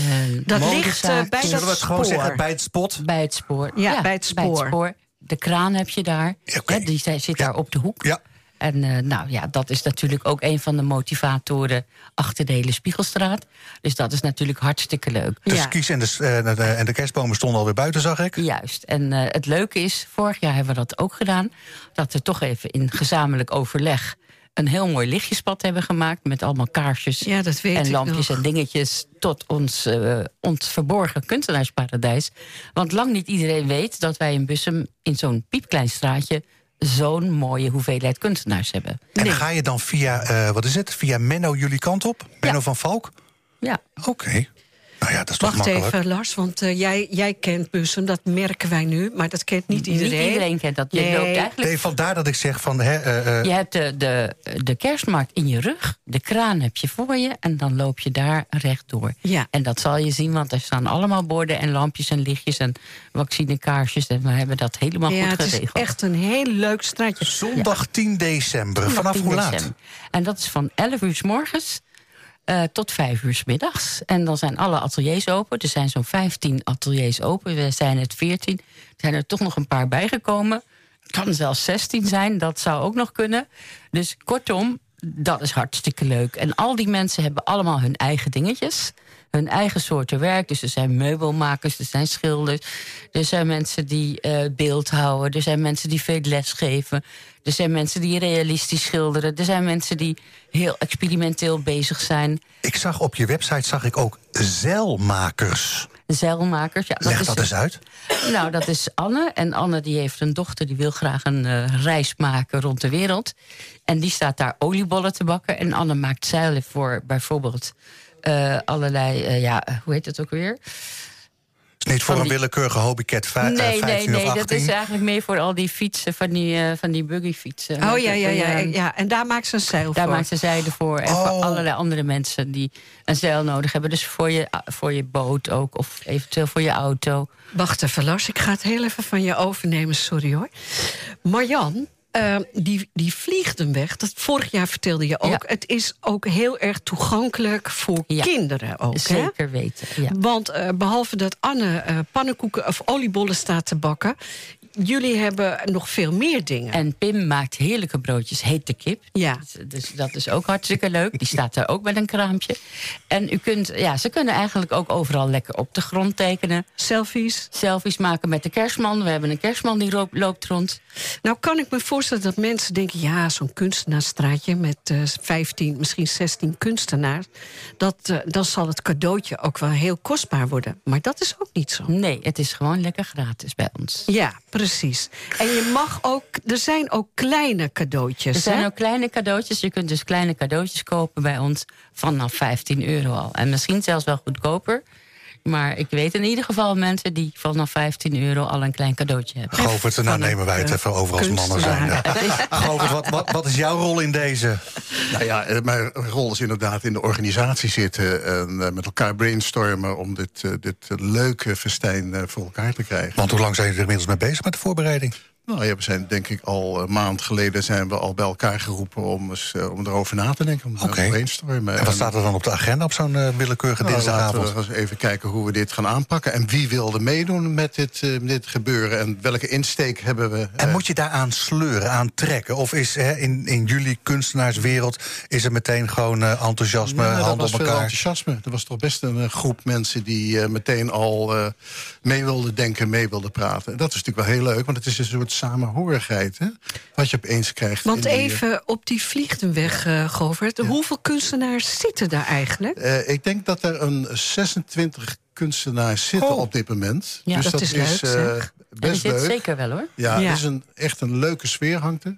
Dat ligt, modezaakjes. bij dat Zullen we het gewoon spoor. zeggen bij het spot? Bij het spoor. Ja, bij het spoor. De kraan heb je daar. Ja, die zit daar op de hoek. Ja. En eh, nou ja, dat is natuurlijk ook een van de motivatoren achter de hele Spiegelstraat. Dus dat is natuurlijk hartstikke leuk. De Ja. skis en de, eh, de- en de kerstbomen stonden alweer buiten, zag ik. Juist. En eh, het leuke is, vorig jaar hebben we dat ook gedaan... dat we toch even in gezamenlijk overleg een heel mooi lichtjespad hebben gemaakt... met allemaal kaarsjes Ja, dat weet en lampjes en dingetjes... tot ons, eh, ons verborgen kunstenaarsparadijs. Want lang niet iedereen weet dat wij in Bussum... in zo'n piepklein straatje zo'n mooie hoeveelheid kunstenaars hebben. En ga je dan via, eh, wat is het, via Menno jullie kant op? Menno van Valk? Ja, Oké. Nou ja, dat is toch Wacht makkelijk. even, Lars, want eh, jij, jij kent Bussum, dat merken wij nu. Maar dat kent niet iedereen. Niet iedereen kent dat. Je Nee. loopt eigenlijk Nee, vandaar dat ik zeg van... Hè, eh, eh, Je hebt de, de, de kerstmarkt in je rug, de kraan heb je voor je... en dan loop je daar rechtdoor. Ja. En dat zal je zien, want er staan allemaal borden en lampjes en lichtjes... en vaccinekaarsjes en we hebben dat helemaal ja, goed het is geregeld. echt een heel leuk straatje. zondag 10 december. Vanaf Vanaf 10 hoe laat? december. En dat is van 11 uur s morgens eh, tot 5 uur s middags. En dan zijn alle ateliers open. Er zijn zo'n 15 ateliers open. We zijn het 14. Er zijn er toch nog een paar bijgekomen. Het kan zelfs 16 zijn, dat zou ook nog kunnen. Dus kortom, dat is hartstikke leuk. En al die mensen hebben allemaal hun eigen dingetjes. Hun eigen soorten werk. Dus er zijn meubelmakers, er zijn schilders. Er zijn mensen die eh beeld houden. Er zijn mensen die veel les geven. Er zijn mensen die realistisch schilderen. Er zijn mensen die heel experimenteel bezig zijn. Ik zag op je website zag ik ook zeilmakers. Zeilmakers. Ja, Leg is- dat eens uit. Nou, dat is Anne. En Anne die heeft een dochter die wil graag een eh, reis maken rond de wereld. En die staat daar oliebollen te bakken. En Anne maakt zeilen voor bijvoorbeeld allerlei, eh, ja, hoe heet het ook weer? is niet voor een willekeurige hobbycat eh, nee, 15 nee, nee. Dat 18. is eigenlijk meer voor al die fietsen, van die, eh, van die buggyfietsen. Oh ja, ja, ja, Eh, ja. En daar maakt ze een zeil Daar voor. maakt ze zeilen voor. En Oh. voor allerlei andere mensen die een zeil nodig hebben. Dus voor je, voor je boot ook. Of eventueel voor je auto. Wacht even, Lars. Ik ga het heel even van je overnemen. Sorry hoor. Marjan, eh, die, die vliegt hem weg. Dat, vorig jaar vertelde je ook. Ja. Het is ook heel erg toegankelijk voor Ja. kinderen ook. Hè? Zeker weten. Ja. Want eh, behalve dat Anne eh, pannenkoeken of oliebollen staat te bakken... jullie hebben nog veel meer dingen. En Pim maakt heerlijke broodjes, heet de kip. Ja. Dus, dus dat is ook hartstikke leuk. Die staat daar ook met een kraampje. En u kunt, ja, ze kunnen eigenlijk ook overal lekker op de grond tekenen. Selfies. Selfies maken met de kerstman. We hebben een kerstman die loopt rond. Nou kan ik me voorstellen dat mensen denken... ja, zo'n kunstenaarsstraatje met eh 15, misschien 16 kunstenaars... Dat, eh, dan zal het cadeautje ook wel heel kostbaar worden. Maar dat is ook niet zo. Nee, het is gewoon lekker gratis bij ons. Ja, precies. En je mag ook... Er zijn ook kleine cadeautjes, Er zijn hè? ook kleine cadeautjes. Je kunt dus kleine cadeautjes kopen bij ons vanaf 15 euro al. En misschien zelfs wel goedkoper. Maar ik weet in ieder geval mensen die vanaf 15 euro al een klein cadeautje hebben. Govert, nou nemen wij het eh, even over als mannen zijn. Govert, wat, wat, wat is jouw rol in deze? Nou ja, eh, mijn rol is inderdaad in de organisatie zitten... en eh, met elkaar brainstormen om dit, eh, dit leuke festijn eh, voor elkaar te krijgen. Want hoe lang zijn jullie er inmiddels mee bezig met de voorbereiding? Nou ja, we zijn denk ik al een maand geleden zijn we al bij elkaar geroepen... om, eens, eh, om erover na te denken, om te brainstormen. En wat staat er dan op de agenda op zo'n eh, willekeurige Nou, dinsdagavond? laten we eens even kijken hoe we dit gaan aanpakken. En wie wilde meedoen met dit, eh, dit gebeuren? En welke insteek hebben we? En eh, moet je daaraan sleuren, aan trekken? Of is hè, in, in jullie kunstenaarswereld is er meteen gewoon eh, enthousiasme, was op elkaar? enthousiasme. Er was toch best een eh, groep mensen die eh, meteen al eh, mee wilden denken, mee wilden praten. En dat is natuurlijk wel heel leuk, want het is een soort samenhorigheid. Hè? Wat je opeens krijgt. Want in die, even op die vliegtuigweg, eh Govert. Hoeveel kunstenaars zitten daar eigenlijk? eh, ik denk dat er een 26 kunstenaars zitten Oh. op dit moment. Ja, dus dat is leuk, eh, zeg. En best leuk. zeker wel hoor. Ja, Ja. het is een, echt een leuke sfeer hangt er.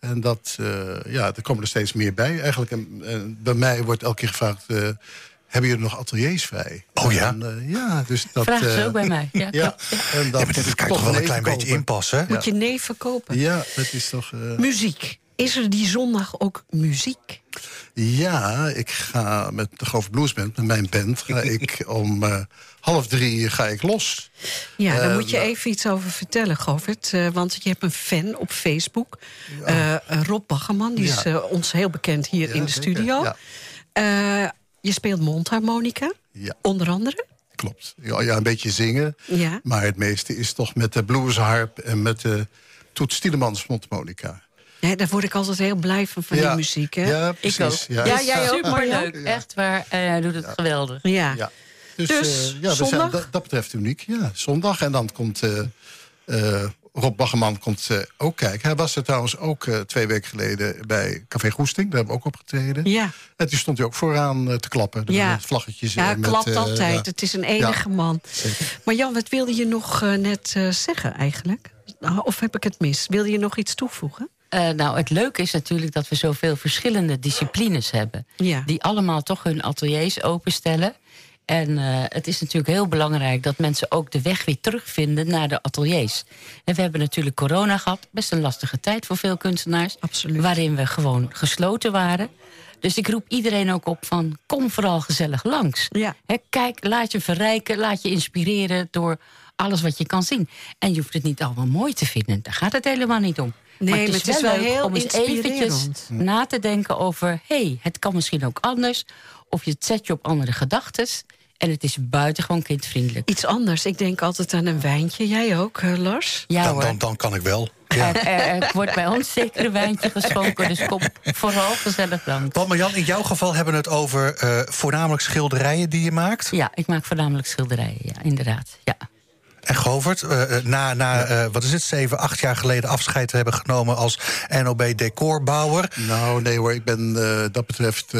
En dat, eh, ja, er komen er steeds meer bij. Eigenlijk, en, en bij mij wordt elke keer gevraagd... eh, hebben jullie nog ateliers vrij? Oh ja? En, eh, ja, dus dat... Vragen ze eh, ook bij mij. Ja, [LAUGHS] Ja, en dat Ja, maar dit kan toch wel een klein beetje inpassen? Moet je neven kopen? Ja, dat is toch... eh, Muziek. Is er die zondag ook muziek? ja, ik ga met de Grove Blues Band, met mijn band... ga [LAUGHS] ik om eh, half drie ga ik los. Ja, daar moet je nou- even iets over vertellen, Govert. Want je hebt een fan op Facebook. Eh, Rob Baggerman, die is ons heel bekend hier Ja, in de studio. ja. Eh, je speelt mondharmonica, Ja, onder andere. klopt. Ja, ja, een beetje zingen. Ja. Maar het meeste is toch met de bluesharp en met de Toet Stielemans mondharmonica. Ja, daar word ik altijd heel blij van, van Ja. die muziek. Hè? Ja, Ik precies. ook. Ja, Ja, jij ook. Superleuk. Superleuk. Echt waar. En hij doet het geweldig. Ja. Ja. Dus, Dus, eh, ja, we zijn dat, dat betreft uniek. Ja, zondag. En dan komt eh, eh, Rob Baggerman komt, eh, ook kijken. Hij was er trouwens ook eh, twee weken geleden bij Café Goesting. Daar hebben we ook opgetreden. Ja. En toen stond hij ook vooraan eh, te klappen. Ja. Met vlaggetjes. Ja, eh, met, klapt altijd. ja. Het is een enige man. Maar Jan, wat wilde je nog net eh, zeggen eigenlijk? Of heb ik het mis? Wilde je nog iets toevoegen? Eh, nou, het leuke is natuurlijk dat we zoveel verschillende disciplines hebben. Ja. Die allemaal toch hun ateliers openstellen. En eh, het is natuurlijk heel belangrijk dat mensen ook de weg weer terugvinden naar de ateliers. En we hebben natuurlijk corona gehad, best een lastige tijd voor veel kunstenaars. Absoluut. Waarin we gewoon gesloten waren. Dus ik roep iedereen ook op van kom vooral gezellig langs. Ja. Kijk, laat je verrijken, laat je inspireren door alles wat je kan zien. En je hoeft het niet allemaal mooi te vinden, daar gaat het helemaal niet om. Nee, maar het is, maar het is wel, heel om eens eventjes na te denken over... hé, hey, het kan misschien ook anders. Of je zet je op andere gedachten. En het is buitengewoon kindvriendelijk. Iets anders. Ik denk altijd aan een wijntje. Jij ook, eh, Lars? Ja Dan, dan, dan kan ik wel. Ja. er, er- er wordt bij ons zeker een wijntje geschonken. Dus kom vooral gezellig langs. Want Marjan, in jouw geval hebben we het over eh, voornamelijk schilderijen die je maakt. Ja, ik maak voornamelijk schilderijen, ja, inderdaad. Ja. En Govert, eh, eh, na, na eh, wat is het, zeven, acht jaar geleden afscheid te hebben genomen als NOB decorbouwer. Nou, nee hoor, ik ben dat betreft...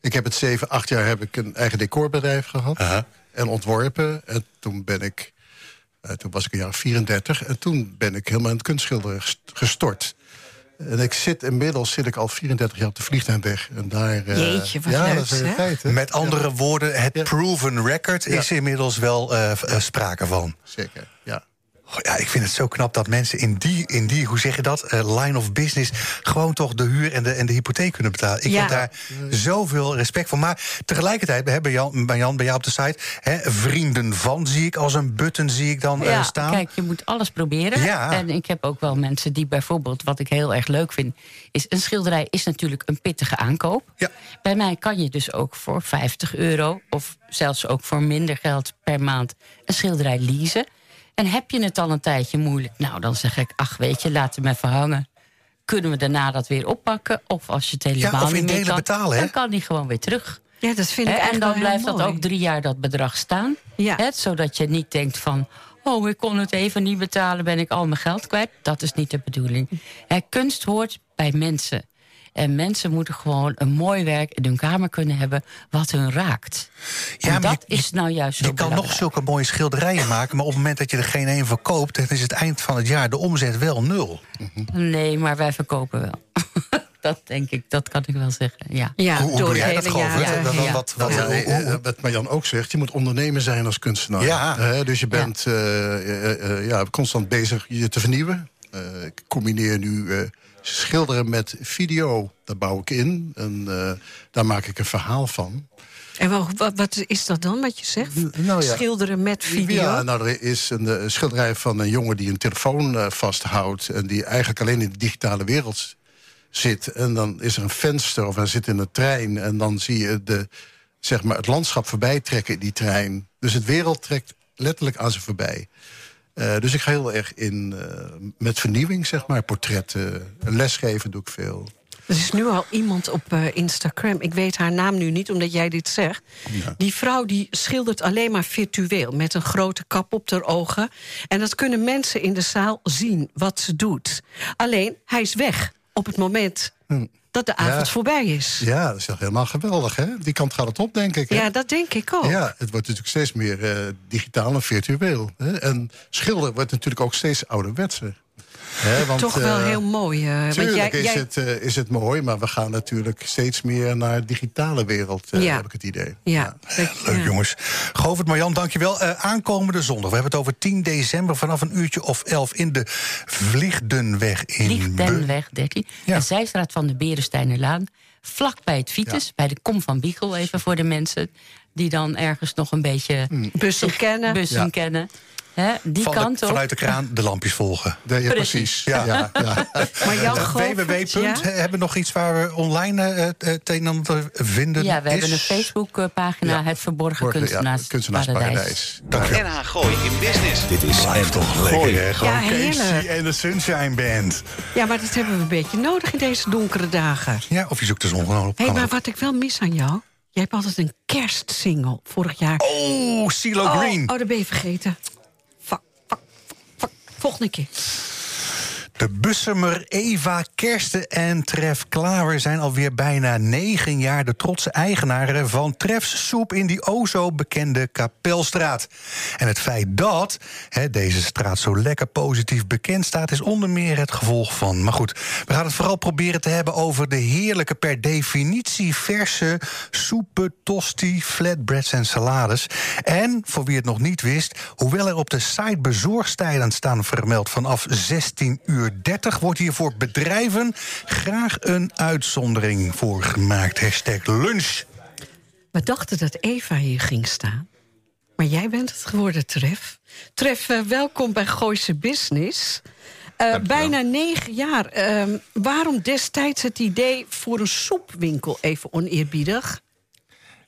ik heb het zeven, acht jaar heb ik een eigen decorbedrijf gehad. En ontworpen. En toen ben ik... toen was ik een jaar 34. En toen ben ik helemaal in het kunstschilderen gest- gestort. En ik zit inmiddels zit ik al 34 jaar op de vliegtuigweg. En daar, eh, Jeetje, wat ja, leuk, dat tijd? Met andere woorden, het Ja. proven record is inmiddels wel eh, eh, sprake van. Zeker, ja. Ja, ik vind het zo knap dat mensen in die, in die hoe zeg je dat, eh, line of business... gewoon toch de huur en de, en de hypotheek kunnen betalen. Ik Ja. heb daar zoveel respect voor. Maar tegelijkertijd, hè, bij, Jan, bij Jan, bij jou op de site... Hè, vrienden van zie ik als een button zie ik dan eh, Ja, staan. kijk, je moet alles proberen. Ja. En ik heb ook wel mensen die bijvoorbeeld, wat ik heel erg leuk vind, is een schilderij is natuurlijk een pittige aankoop. Ja. Bij mij kan je dus ook voor 50 euro of zelfs ook voor minder geld per maand een schilderij leasen. En heb je het al een tijdje moeilijk, nou dan zeg ik, ach weet je, laat hem even hangen. Kunnen we daarna dat weer oppakken? Of als je het helemaal of in niet meer delen kan, betalen, hè? dan kan die gewoon weer terug. Ja, dat vind ik en dan blijft dat mooi. ook drie jaar dat bedrag staan. Ja. Hè, zodat je niet denkt van... oh, ik kon het even niet betalen, ben ik al mijn geld kwijt. Dat is niet de bedoeling. Hè, kunst hoort bij mensen. En mensen moeten gewoon een mooi werk in hun kamer kunnen hebben... wat hun raakt. Ja, en maar dat je- is nou juist zo Je kan nog zulke mooie schilderijen maken... maar op het moment dat je er geen één verkoopt... dan is het eind van het jaar de omzet wel nul. Nee, maar wij verkopen wel. [LAUGHS] dat denk ik, dat kan ik wel zeggen, ja. Ja, Hoe- hoe door jij dat, heen. dat- wat- wat- Ja, hoe- eh, eh, wat Marjan ook zegt, je moet ondernemer zijn als kunstenaar. Ja. Eh, dus je bent eh, eh, eh, ja, constant bezig je te vernieuwen. Eh, ik combineer nu eh, schilderen met video. Daar bouw ik in en eh, daar maak ik een verhaal van. En wat, wat, wat is dat dan, wat je zegt? Nou ja. Schilderen met video? Ja, nou, er is een eh, schilderij van een jongen die een telefoon eh, vasthoudt... en die eigenlijk alleen in de digitale wereld zit. En dan is er een venster of hij zit in een trein... en dan zie je de, zeg maar, het landschap voorbij trekken in die trein. Dus het wereld trekt letterlijk aan ze voorbij. Eh, dus ik ga heel erg in eh, met vernieuwing, zeg maar. Portretten, lesgeven doe ik veel. Er is nu al iemand op eh, Instagram. Ik weet haar naam nu niet, omdat jij dit zegt. Die vrouw die schildert alleen maar virtueel. Met een grote kap op haar ogen. En dat kunnen mensen in de zaal zien, wat ze doet. Alleen, hij is weg op het moment dat de avond Ja. voorbij is. Ja. Ja, dat is toch helemaal geweldig, hè? Die kant gaat het op, denk ik. Hè? dat denk ik ook. Ja, het wordt natuurlijk steeds meer eh, digitaal en virtueel. Hè? En schilderen wordt natuurlijk ook steeds ouderwetser. Hè? Want, Toch wel eh, heel mooi. eh, want jij, is, jij- Het, eh, is het mooi, maar we gaan natuurlijk steeds meer naar de digitale wereld, eh, Ja. heb ik het idee. ja, Leuk, ja. jongens. Govert, Marjan, dankjewel. Eh aankomende zondag, we hebben het over 10 december... vanaf een uurtje of 11 in de Vliegdenweg in Vliegdenweg 13. Ja. De zijstraat van de Berestijnerlaan. Vlak bij het Vitus, bij de Kom van Biegel. Even voor de mensen die dan ergens nog een beetje... Bussen zich- kennen. Bussen Ja. kennen. Hè, die Van de- kant op. vanuit de kraan de lampjes volgen. [LAUGHS] De- ja, Precies. precies. Ja. Ja. Ja, [LAUGHS] Maar Jan Uh, Govert, www. ja? Hebben we nog iets waar we online eh, eh, het een en ander vinden Ja, we hebben een? Facebook-pagina, Ja. Het Verborgen ja, Kunstenaars, kunstenaarsparadijs. Dankjewel. NH Gooi in Business. Dit is live toch lekker, hè? Gewoon Ja, heerlijk. Casey en de Sunshine Band. ja, maar dat hebben we een beetje nodig in deze donkere dagen. Ja, of je zoekt de zon gewoon op. Hé, Kan maar ook. wat ik wel mis aan jou... Jij hebt altijd een kerstsingle vorig jaar. Oh, CeeLo oh, Green. oh, dat ben je vergeten. Fuck, fuck, fuck, fuck. Volgende keer. De Bussemer, Eva, Kersten en Tref Klaver zijn alweer bijna negen jaar de trotse eigenaren van Trefs Soep in die o zo bekende Kapelstraat. En het feit dat deze straat zo lekker positief bekend staat, is onder meer het gevolg van. Maar goed, we gaan het vooral proberen te hebben over de heerlijke, per definitie verse soepen, tosti, flatbreads en salades. En voor wie het nog niet wist, hoewel er op de site bezorgstijden staan vermeld vanaf 16 uur 30, wordt hier voor bedrijven graag een uitzondering voor gemaakt. Hashtag lunch. We dachten dat Eva hier ging staan. Maar jij bent het geworden, Tref. Tref, eh, welkom bij Gooise Business. Eh, bijna negen jaar. Ehm, waarom destijds het idee voor een soepwinkel even oneerbiedig?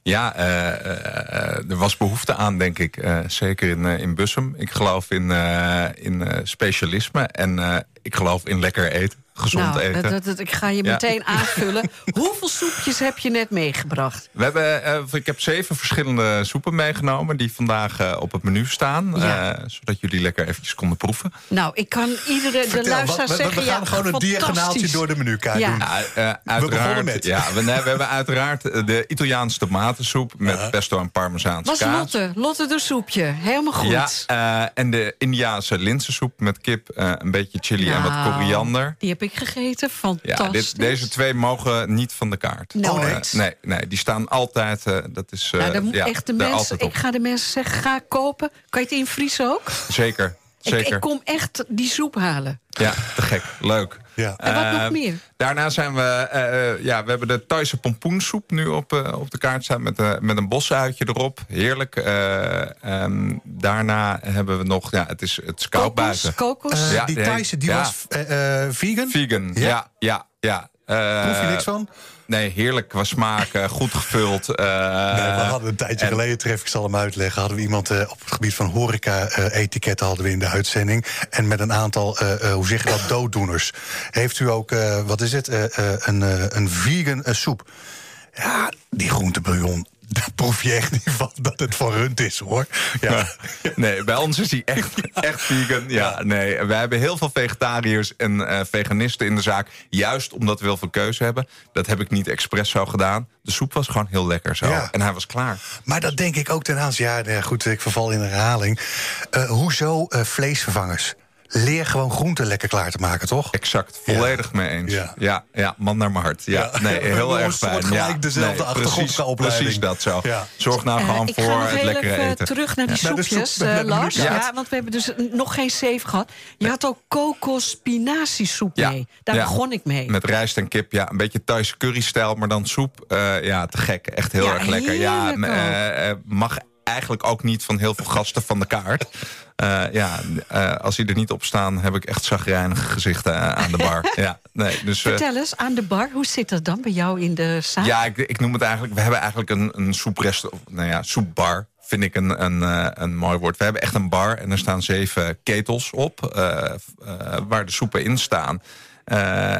Ja, eh, eh, er was behoefte aan, denk ik. Eh, zeker in, eh, in Bussum. Ik geloof in, eh, in eh, specialisme en ik geloof in lekker eten. Gezond nou, eten. dat, dat, ik ga je Ja. meteen [LAUGHS] aanvullen. Hoeveel soepjes heb je net meegebracht? We hebben, eh, ik heb zeven verschillende soepen meegenomen... die vandaag eh, op het menu staan. Ja. eh, zodat jullie lekker eventjes konden proeven. Nou, ik kan iedere de luisteraar wat- we- we zeggen... gaan ja, gewoon een diagonaaltje door de menukaart Ja. doen. Eh, begonnen uiteraard, met. Ja, we, nee, we hebben uiteraard de Italiaanse tomatensoep... met pesto en parmezaanse Was kaas. Lotte, Lotte de soepje. Helemaal goed. Ja, eh, en de Indiaanse linzensoep met kip, eh, een beetje chili en wat Nou, koriander. Die heb ik gegeten. Ja, Fantastisch. dit, deze twee mogen niet van de kaart. Eh, nee, nee, die staan altijd. eh, dat is eh, Nou, ja, echt de mensen, ik ga de mensen zeggen, ga kopen. Kan je het invriezen ook? Zeker, zeker. ik kom echt die soep halen. Ja, te gek. Leuk. Ja. En wat nog Eh, meer? Daarna zijn we, eh, eh, ja, we hebben de Thaise pompoensoep nu op, eh, op de kaart staan met, met een bosuitje erop. Heerlijk. Eh, ehm, daarna hebben we nog, ja, het is, het is koud Kokos, buiten. kokos. Ja, die Thaise, die ja. was vegan? Vegan, Ja? ja, ja, ja. Eh, Proef je niks van? Nee, heerlijk qua smaak, eh, goed gevuld. eh, Nee, we hadden een tijdje en- geleden, tref ik zal hem uitleggen... hadden we iemand eh, op het gebied van horeca-etiketten hadden we in de uitzending. En met een aantal, hoe zeg je dat, dooddoeners. Heeft u ook, wat is het, een, een vegan soep. Ja, die groentebouillon, daar proef je echt niet van dat het van rund is, hoor. Ja. Nee, bij ons is die echt, echt vegan. Ja, nee. Wij hebben heel veel vegetariërs en eh, veganisten in de zaak. Juist omdat we heel veel keuze hebben. Dat heb ik niet expres zo gedaan. De soep was gewoon heel lekker zo. Ja. En hij was klaar. Maar dat denk ik ook ten aanzien. Ja, ja, goed, ik verval in herhaling. Eh, hoezo eh, vleesvervangers? Leer gewoon groenten lekker klaar te maken, toch? Exact, volledig mee eens. Ja. Ja. Ja, man naar mijn hart. Ja, Ja. nee, [LAUGHS] heel erg fijn. gelijk ja, dezelfde nee, achtergrond precies, precies dat zo. Ja. Zorg nou Eh, gewoon voor het lekkere even eten. terug naar die soepjes, soep, eh, Lars. Ja, want we hebben dus nog geen zeven gehad. Je had ook kokos-spinaziesoep Ja. mee. Daar Ja. begon ik mee. Met rijst en kip, ja, een beetje Thaise currystijl, maar dan soep. Eh, ja, te gek. Echt heel Ja, erg lekker. Ja, mag eigenlijk ook niet van heel veel gasten van de kaart. Eh, ja, eh, als die er niet op staan, heb ik echt zagrijnige gezichten eh, aan de bar. [LAUGHS] ja, nee, dus, Vertel eens, aan de bar, hoe zit dat dan bij jou in de zaak? ja, ik, ik noem het eigenlijk. We hebben eigenlijk een, een soeprest, of, nou ja, soepbar. Vind ik een, een, een mooi woord. We hebben echt een bar en er staan zeven ketels op. waar de soepen in staan.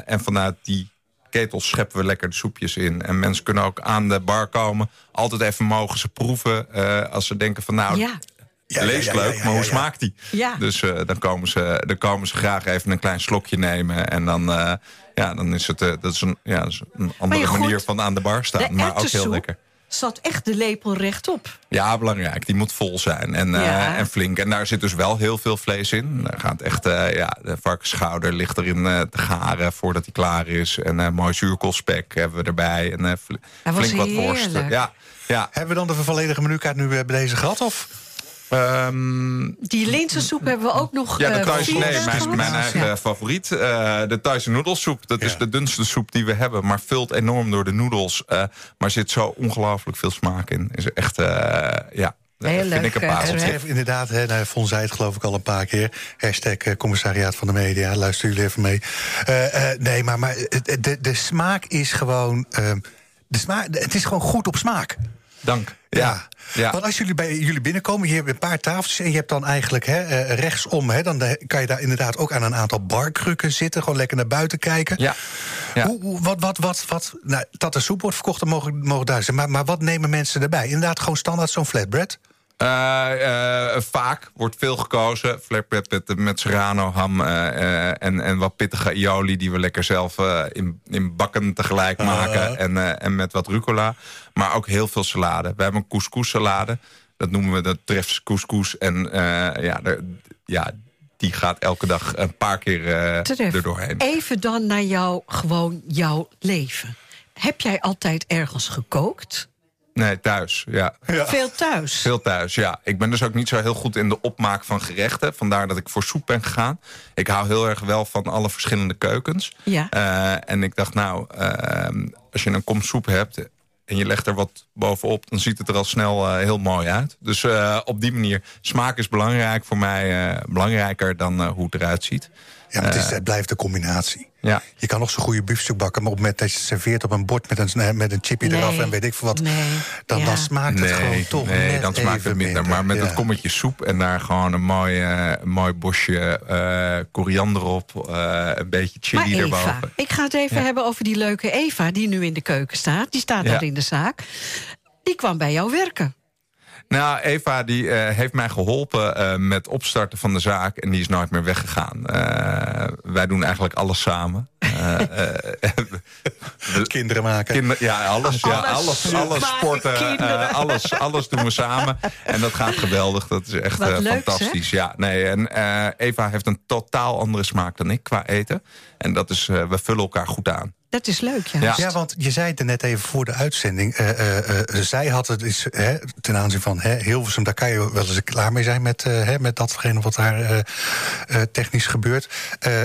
En vanuit die ketels scheppen we lekker de soepjes in. En mensen kunnen ook aan de bar komen. Altijd even mogen ze proeven. als ze denken van nou, Ja. Ja, leest ja, ja, leuk, ja, maar hoe ja, ja. smaakt die? Ja. Dus eh, dan, komen ze, dan komen ze graag even een klein slokje nemen. En dan, eh, ja, dan is het eh, dat is een, ja, dat is een andere manier van aan de bar staan. de maar ook heel lekker. zat echt de lepel rechtop. Ja, belangrijk. Die moet vol zijn en, eh, en flink. En daar zit dus wel heel veel vlees in. Daar gaat echt, eh, ja, de varkensschouder ligt erin eh, te garen voordat hij klaar is. En eh mooi zuurkoolspek hebben we erbij. En eh, flink wat worst. heerlijk. Ja, ja. Hebben we dan de volledige menukaart nu bij deze gehad? Of? Ehm, Die linzensoep hebben we ook nog ja, de Thaise, nee, mijn, mijn eigen Ja. favoriet. eh, de Thaise noedelsoep. Dat Ja. is de dunste soep die we hebben. Maar vult enorm door de noedels. eh, maar zit zo ongelooflijk veel smaak in. Is echt, eh, ja, dat Heel vind leuk, ik een inderdaad, hè, nou, Von zei het geloof ik al een paar keer. Hashtag eh, commissariaat van de media. Luister jullie even mee. Eh, eh, nee, maar, maar de, de smaak is gewoon... ehm, de smaak, het is gewoon goed op smaak. Dank. Ja, ja. Want als jullie bij jullie binnenkomen, je hebt een paar tafeltjes... en je hebt dan eigenlijk hè, eh, rechtsom... Hè, dan de- kan je daar inderdaad ook aan een aantal barkrukken zitten... gewoon lekker naar buiten kijken. Ja. Hoe- wat, wat, wat, wat, nou, dat er soep wordt verkocht, dat mogen, mogen duizend. Maar, maar wat nemen mensen erbij? Inderdaad, gewoon standaard zo'n flatbread? Uh, uh, vaak wordt veel gekozen. Flairpret met, met serrano, ham uh, en, en wat pittige aioli... die we lekker zelf in, in bakken tegelijk maken. En, en met wat rucola. Maar ook heel veel salade. We hebben een couscous salade. Dat noemen we de treffs couscous. En ja, ja, die gaat elke dag een paar keer uh, er doorheen. Even dan naar jou, gewoon jouw leven. Heb jij altijd ergens gekookt? Nee, thuis, ja. Veel thuis? Veel thuis, ja. Ik ben dus ook niet zo heel goed in de opmaak van gerechten. Vandaar dat ik voor soep ben gegaan. Ik hou heel erg wel van alle verschillende keukens. Ja. Uh, en ik dacht, nou, uh, als je een kom soep hebt en je legt er wat bovenop... dan ziet het er al snel uh, heel mooi uit. Dus uh, op die manier, smaak is belangrijk voor mij. Uh, belangrijker dan hoe het eruit ziet. Ja, maar het, is, het blijft de combinatie. Ja. Je kan nog zo'n goede biefstuk bakken... maar op het moment dat je het serveert op een bord met een, met een chipje Nee. eraf... en weet ik veel wat, Nee. dan, Ja. dan smaakt het gewoon toch nee, net dan smaakt even het minder. Maar met ja. het kommetje soep en daar gewoon een mooi, eh, mooi bosje eh, koriander op. eh, een beetje Maar chili Eva, erboven. ik ga het even Ja. hebben over die leuke Eva... die nu in de keuken staat. Die staat Ja. daar in de zaak. Die kwam bij jou werken. Nou, Eva die eh, heeft mij geholpen eh, met opstarten van de zaak. En die is nooit meer weggegaan. Eh, wij doen eigenlijk alles samen. Eh, eh, Kinderen maken. Kinder, ja, alles. Ja, Alles alles, sporten. eh, alles, alles doen we samen. En dat gaat geweldig. Dat is echt leuk, fantastisch. Ja, nee, en eh, Eva heeft een totaal andere smaak dan ik qua eten. En dat is, eh, we vullen elkaar goed aan. Dat is leuk, ja. Ja. Ja, want je zei het er net even voor de uitzending. eh, eh, eh, zij had het is, hè, ten aanzien van hè, Hilversum, daar kan je wel eens klaar mee zijn met, hè, met datgene wat daar eh, eh, technisch gebeurt. Eh,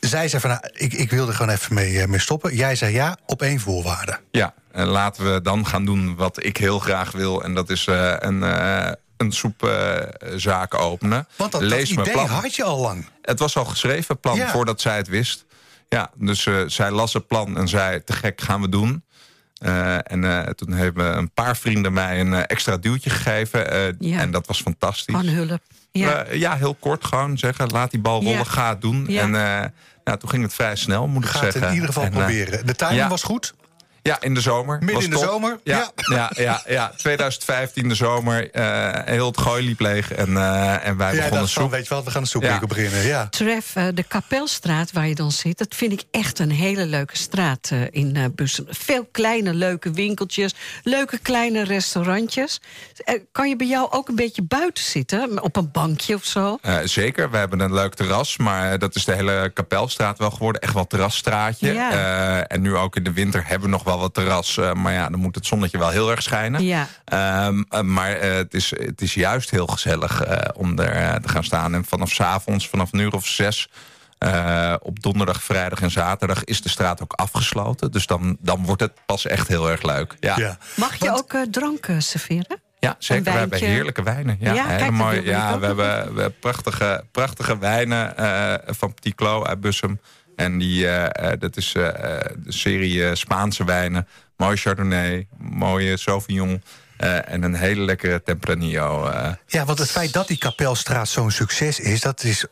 zij zei van, nou, ik, ik wil er gewoon even mee, mee stoppen. Jij zei ja, op één voorwaarde. Ja, en laten we dan gaan doen wat ik heel graag wil. En dat is eh, een, eh een soepzaak openen. Want dat, Lees dat mijn idee plan. had je al lang. Het was al geschreven, plan, Ja. voordat zij het wist. Ja, dus eh, zij las het plan en zei, te gek, gaan we doen. Eh, en eh, toen hebben een paar vrienden mij een extra duwtje gegeven. eh, Ja. En dat was fantastisch. Van hulp. Ja. Ja, heel kort gewoon zeggen, laat die bal rollen, Ja. ga het doen. Ja. En eh, nou, toen ging het vrij snel, moet ik Ga het zeggen. in ieder geval En, proberen. De timing ja. was goed. Ja, in de zomer. Midden Was in de top. zomer? Ja, ja. Ja, ja, 2015 de zomer. eh, heel het gooi liep leeg en, eh, en wij Ja, begonnen dat van, soep. weet je wat, we gaan een Ja. soepwinkel beginnen. Ja. Tref, eh, de Kapelstraat waar je dan zit... dat vind ik echt een hele leuke straat eh, in eh Bussen. Veel kleine leuke winkeltjes, leuke kleine restaurantjes. Kan je bij jou ook een beetje buiten zitten? Op een bankje of zo? Zeker, we hebben een leuk terras, maar dat is de hele Kapelstraat wel geworden. Echt wel terrasstraatje. Ja. Eh, en nu ook in de winter hebben we nog wel wat terras. eh, maar ja, dan moet het zonnetje wel heel erg schijnen. Ja. Ehm, eh, maar eh, het, is, het is juist heel gezellig eh, om er te gaan staan. En vanaf 's avonds, vanaf een uur of zes... eh, op donderdag, vrijdag en zaterdag is de straat ook afgesloten. Dus dan, dan wordt het pas echt heel erg leuk. Ja, ja. Ja. Mag je ook eh, drank serveren? zeker. We hebben heerlijke wijnen. Ja, Ja, kijk, Ja, we hebben, we hebben prachtige, prachtige wijnen eh, van Petit Clos uit Bussum. En die, eh, eh, dat is eh, de serie Spaanse wijnen. Mooi Chardonnay, mooie Sauvignon. eh, en een hele lekkere Tempranillo. eh. ja, want het feit dat die Kapelstraat zo'n succes is... dat is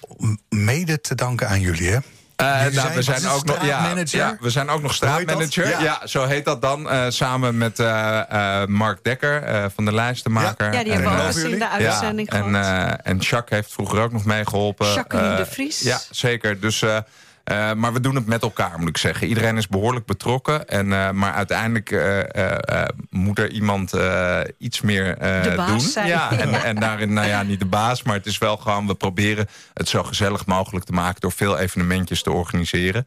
mede te danken aan jullie, hè? Eh, Jullie nou, we zijn- ook nog, ja, straatmanager? ja, we zijn ook nog straatmanager. Ja. Ja. zo heet dat dan. eh, samen met eh, eh, Mark Dekker eh, van de lijstenmaker. Ja, die hebben En, we ook eens in de Ja, uitzending en, gehad. eh, en Jacques heeft vroeger ook nog meegeholpen. Jacqueline Eh, de Vries. Ja, zeker. Dus, eh, maar we doen het met elkaar, moet ik zeggen. Iedereen is behoorlijk betrokken. En, eh, maar uiteindelijk eh, eh, eh, moet er iemand eh, iets meer eh, De baas doen. zijn. Ja, en, [LAUGHS] en daarin, nou ja, niet de baas, maar het is wel gewoon... we proberen het zo gezellig mogelijk te maken... door veel evenementjes te organiseren.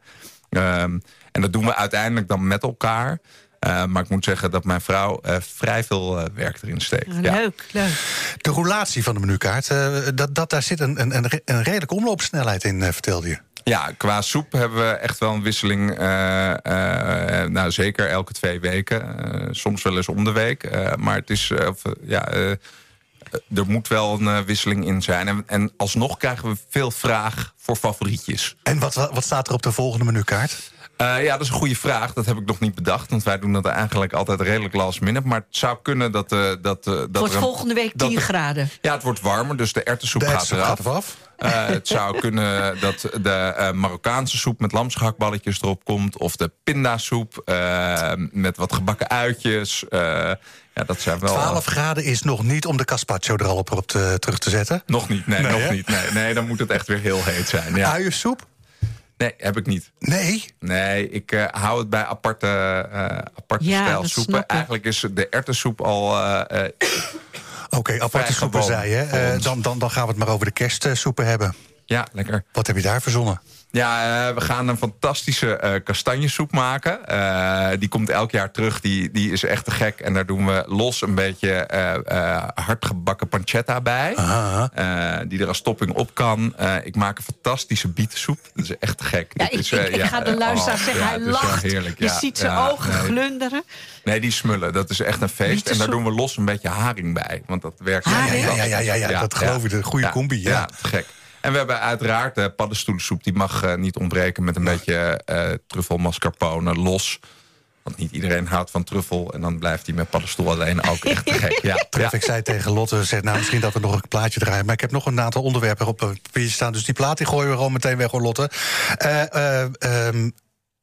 Ehm, en dat doen we uiteindelijk dan met elkaar... Eh, maar ik moet zeggen dat mijn vrouw eh, vrij veel werk erin steekt. Ja. Leuk, leuk. De roulatie van de menukaart, eh, dat, dat, daar zit een, een, een re- een redelijke omloopsnelheid in, eh, vertelde je. Ja, qua soep hebben we echt wel een wisseling. eh, eh, nou, zeker elke twee weken. Eh, soms wel eens om de week. Maar het is, ja, er moet wel een wisseling in zijn. En, en alsnog krijgen we veel vraag voor favorietjes. En wat, wat staat er op de volgende menukaart? Eh, ja, dat is een goede vraag. Dat heb ik nog niet bedacht. Want wij doen dat eigenlijk altijd redelijk last minute. Maar het zou kunnen dat... eh dat, eh, dat Het wordt een- volgende week dat 10 er- graden. Ja, het wordt warmer, dus de erwtensoep De gaat eraf. gaat eraf. Eh, het zou [LAUGHS] kunnen dat de eh, Marokkaanse soep met lamsgehaktballetjes erop komt. Of de pindasoep eh, met wat gebakken uitjes. Eh, ja, dat zijn wel... 12 graden is nog niet om de caspacho er al op, op te- terug te zetten. Nog niet, nee, Nee, nog hè? niet. Nee, nee, dan moet het echt weer heel heet zijn. Ja. Uiensoep? Nee, heb ik niet. Nee. Nee, ik eh, hou het bij aparte, eh aparte Ja, stijl dat soepen. Eigenlijk is de erwtensoep al... eh, Oké, aparte soepen zei je. Eh, dan, dan, dan gaan we het maar over de kerstsoepen hebben. ja, lekker. Wat heb je daar verzonnen? Ja, eh, we gaan een fantastische eh kastanjesoep maken. Eh, die komt elk jaar terug. Die, die is echt te gek. En daar doen we los een beetje eh eh, hardgebakken pancetta bij. Eh, die er als topping op kan. Eh, ik maak een fantastische bietensoep. Dat is echt te gek. Ja, ik, is, ik, ik ja, ga de luisteraar oh, zeggen, ja, hij lacht. heerlijk. Je ziet zijn ja, ogen nee. glunderen. Nee, die smullen. Dat is echt een feest. En daar doen we los een beetje haring bij. Want dat werkt Haring? Ja, ja, ja, ja, ja, dat geloof ik. De goede combi, ja. te gek. En we hebben uiteraard de paddenstoelensoep. Die mag eh, niet ontbreken met een beetje eh truffel mascarpone los. Want niet iedereen houdt van truffel. En dan blijft hij met paddenstoel alleen ook echt te gek. Ja, [LAUGHS] Tref, ja. ik zei tegen Lotte, zeg, nou, misschien dat we nog een plaatje draaien. Maar ik heb nog een aantal onderwerpen op het papiertje staan. Dus die plaat die gooien we gewoon meteen weg, hoor, Lotte. Eh, eh, ehm,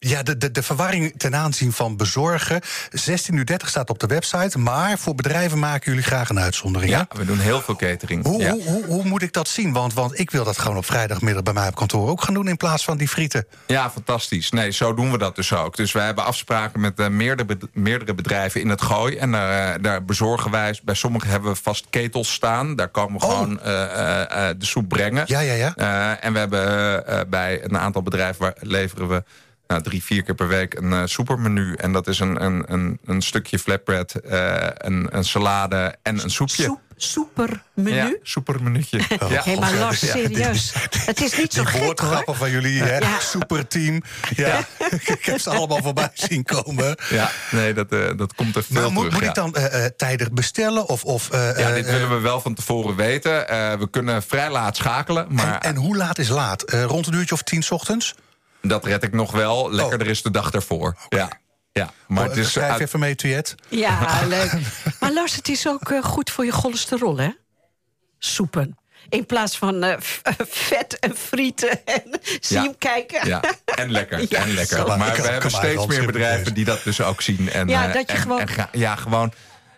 ja, de, de, de verwarring ten aanzien van bezorgen. 16.30 uur staat op de website. Maar voor bedrijven maken jullie graag een uitzondering. hè? Ja, we doen heel veel catering. Hoe, ja. hoe, hoe, hoe moet ik dat zien? Want, want ik wil dat gewoon op vrijdagmiddag bij mij op kantoor ook gaan doen... in plaats van die frieten. Ja, fantastisch. Nee, zo doen we dat dus ook. Dus wij hebben afspraken met eh, meerdere, meerdere bedrijven in het gooi. En daar, eh, daar bezorgen wij. Bij sommigen hebben we vast ketels staan. Daar komen we Oh. gewoon eh, de soep brengen. Ja, ja, ja. En we hebben bij een aantal bedrijven waar leveren we nou, drie, vier keer per week een eh soepermenu. En dat is een, een, een, een stukje flatbread, eh, een, een salade en een soepje. Soep, soepermenu. Ja, soepermenuutje. [LAUGHS] ja. Hé, maar Lars, Ja, die- serieus. het is niet zo gek, hoor. woordgrappen van jullie, hè? Ja. Superteam. Ja, [LAUGHS] ik heb ze allemaal voorbij [LAUGHS] zien komen. ja, nee, dat, eh, dat komt er veel Maar moet, terug. moet ja. ik dan eh, eh, tijdig bestellen? Of, of, eh, Ja, dit willen we wel van tevoren weten. Eh, we kunnen vrij laat schakelen, maar en, en hoe laat is laat? Eh, rond een uurtje of tien 's ochtends? Dat red ik nog wel. Lekkerder is de dag daarvoor. Ja. Ja, maar het is Schrijf uit- even mee, Tuyet. Ja, [LAUGHS] leuk. Maar Lars, het is ook eh, goed voor je cholesterol, hè? Soepen. In plaats van eh, f- vet en frieten en zie Ja. hem kijken. Ja, en lekker. [LAUGHS] Ja, en lekker. Maar we kan hebben steeds meer bedrijven die dat dus ook zien. En, Ja, eh, dat je en- gewoon- en ga- ja, gewoon.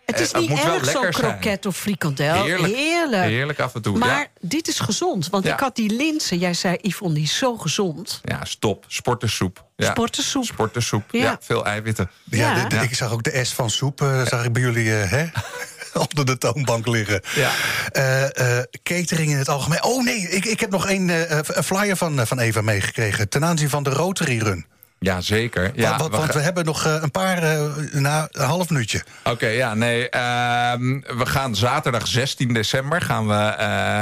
Het is eh, niet moet wel erg zo'n kroket of frikandel. Heerlijk. Heerlijk. Heerlijk af en toe. Maar ja. dit is gezond. Want Ja. ik had die linzen. Jij zei, Yvonne, die is zo gezond. ja, stop. Sportersoep. Ja. Sportersoep. Sportersoep. Ja. Ja. veel eiwitten. Ja, Ja. de- de- Ja. ik zag ook de S van soep, eh, zag ik bij jullie eh, hè? [LAUGHS] onder de toonbank liggen. Ja. Eh, eh, catering in het algemeen. Oh nee, ik, ik heb nog een, eh, een flyer van, van Eva meegekregen... ten aanzien van de Rotary Run. Ja, zeker. Ja, want, want, we want ga- we hebben nog eh, een paar, eh, na een half minuutje. Oké, ja, nee. ehm, we gaan zaterdag 16 december gaan we eh,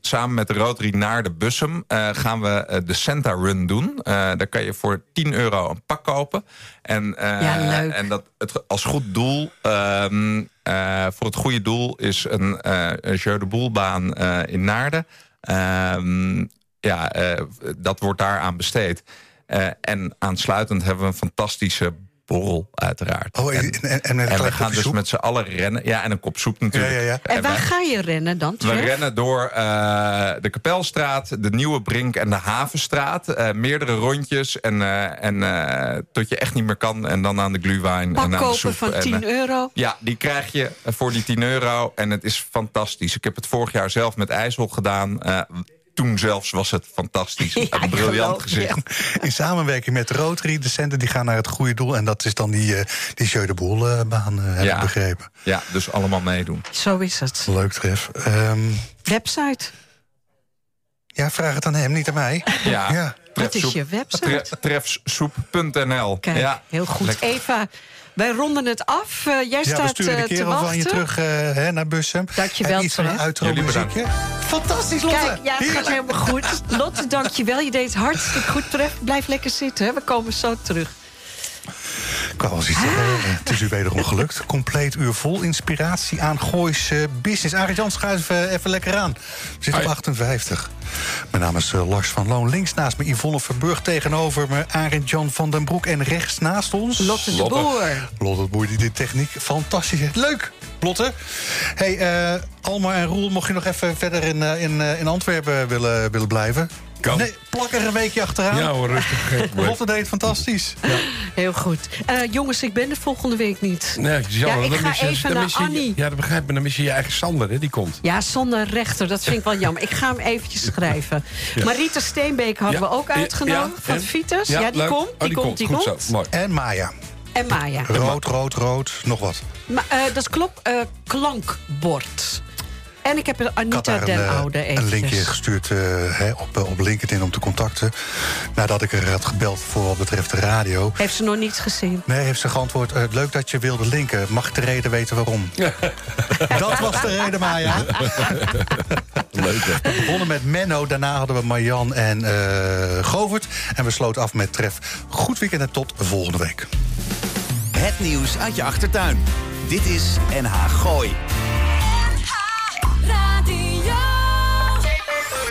samen met de Rotary naar de Bussum eh, gaan we de Santa Run doen. Eh, daar kan je voor 10 euro een pak kopen. En, eh, Ja, leuk. en dat het als goed doel. ehm, eh, voor het goede doel is een eh een Jeu de Boelbaan eh, in Naarden. Ehm, ja, eh, dat wordt daaraan besteed. Eh, en aansluitend hebben we een fantastische borrel, uiteraard. Oh, en, en, en, we gaan dus soep? met z'n allen rennen. Ja, en een kop soep natuurlijk. Ja, ja, ja. En waar wij- ga je rennen dan? we rennen door eh, de Kapelstraat, de Nieuwe Brink en de Havenstraat. Eh, meerdere rondjes en, eh, en eh, tot je echt niet meer kan. En dan aan de glühwein en aan de soep. van En, 10 eh, euro. ja, die krijg je voor die 10 euro. En het is fantastisch. Ik heb het vorig jaar zelf met IJssel gedaan. Eh, toen zelfs was het fantastisch. [LAUGHS] Ja, een briljant gezicht. [LAUGHS] In samenwerking met Rotary, de centen die gaan naar het goede doel. En dat is dan die, eh die Jeu de Boel-baan, eh, heb Ja. ik begrepen. Ja, dus allemaal meedoen. Zo is het. Leuk, Tref. Ehm, Website. ja, vraag het aan hem, niet aan mij. [LAUGHS] Ja. Ja. Wat is je website? Tre- Trefsoep.nl. Kijk, ja. heel goed. Lekker. Eva, wij ronden het af. Eh, jij Ja, we staat sturen eh, de te kerel van je wachten. terug eh, hè, naar Bussum. Dankjewel, iets van een muziekje? Fantastisch, Lotte. Kijk, ja, het gaat helemaal goed. Lotte, dankjewel. Je deed het hartstikke goed. Tref, blijf lekker zitten. hè. We komen zo terug. Ik wou wel eens iets zeggen. Het is u wederom gelukt. Compleet uur vol inspiratie aan Goois eh, business. Arie Jan, schuif even, even lekker aan. We zitten op Hoi. 58. Mijn naam is eh, Lars van Loon. Links naast me Yvonne Verburg. Tegenover me Arend Jan van den Broek. En rechts naast ons... Lotte de. Boer. Lotte de Boer, die de techniek fantastisch heeft. Leuk, Lotte. Hey, eh, Alma en Roel, mocht je nog even verder in, eh, in, eh, in Antwerpen willen, willen blijven? Kan. Nee, plak er een weekje achteraan. Ja hoor, rustig. Lotte deed het fantastisch. [LAUGHS] Heel goed. Eh, jongens, ik ben er volgende week niet. Nee, jammer, Ja, ik dan ga je- even dan naar Annie. Ja, dat begrijp ik. Dan mis je je eigen Sander, hè, die komt. Ja, Sander Rechter, dat vind ik wel jammer. Ik ga hem eventjes schrijven. [LAUGHS] Marita Steenbeek hadden Ja, we ook ja, uitgenodigd ja, van? Vitus. Ja, Ja, die komt, Oh, die, die komt, die komt. zo. En Maya. En Maya. Rood, rood, rood. Nog wat. Maar, eh, dat klopt, eh, klankbord. En ik heb Anita den een, eh, Oude een linkje gestuurd eh, hè, op, eh, op LinkedIn om te contacten. Nadat ik er had gebeld voor wat betreft de radio. Heeft ze nog niet gezien. Nee, heeft ze geantwoord. leuk dat je wilde linken. Mag ik de reden weten waarom? [LAUGHS] dat was de reden, Maya. [LAUGHS] Leuk, hè. We begonnen met Menno. Daarna hadden we Marjan en eh Govert. En we sloten af met Tref. Goed weekend en tot volgende week. Het nieuws uit je achtertuin. Dit is NH Gooi.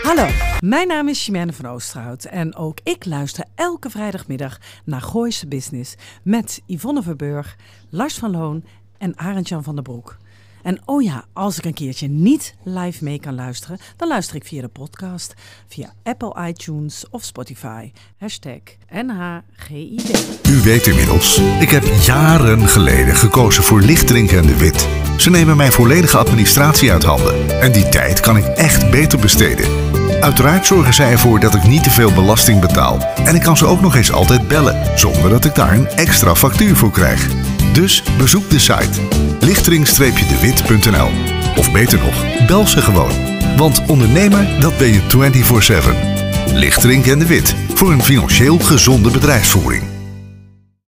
Hallo, mijn naam is Chimène van Oosterhout en ook ik luister elke vrijdagmiddag naar Gooise Business met Yvonne Verburg, Lars van Loon en Arend-Jan van der Broek. En oh ja, als ik een keertje niet live mee kan luisteren, dan luister ik via de podcast, via Apple iTunes of Spotify. Hashtag NHGID. U weet inmiddels, ik heb jaren geleden gekozen voor lichtdrinken en de wit. Ze nemen mijn volledige administratie uit handen. En die tijd kan ik echt beter besteden. Uiteraard zorgen zij ervoor dat ik niet te veel belasting betaal. En ik kan ze ook nog eens altijd bellen, zonder dat ik daar een extra factuur voor krijg. Dus bezoek de site lichtering-dewit.nl Of beter nog, bel ze gewoon. Want ondernemer, dat ben je 24-7. Lichtering en de Wit, voor een financieel gezonde bedrijfsvoering.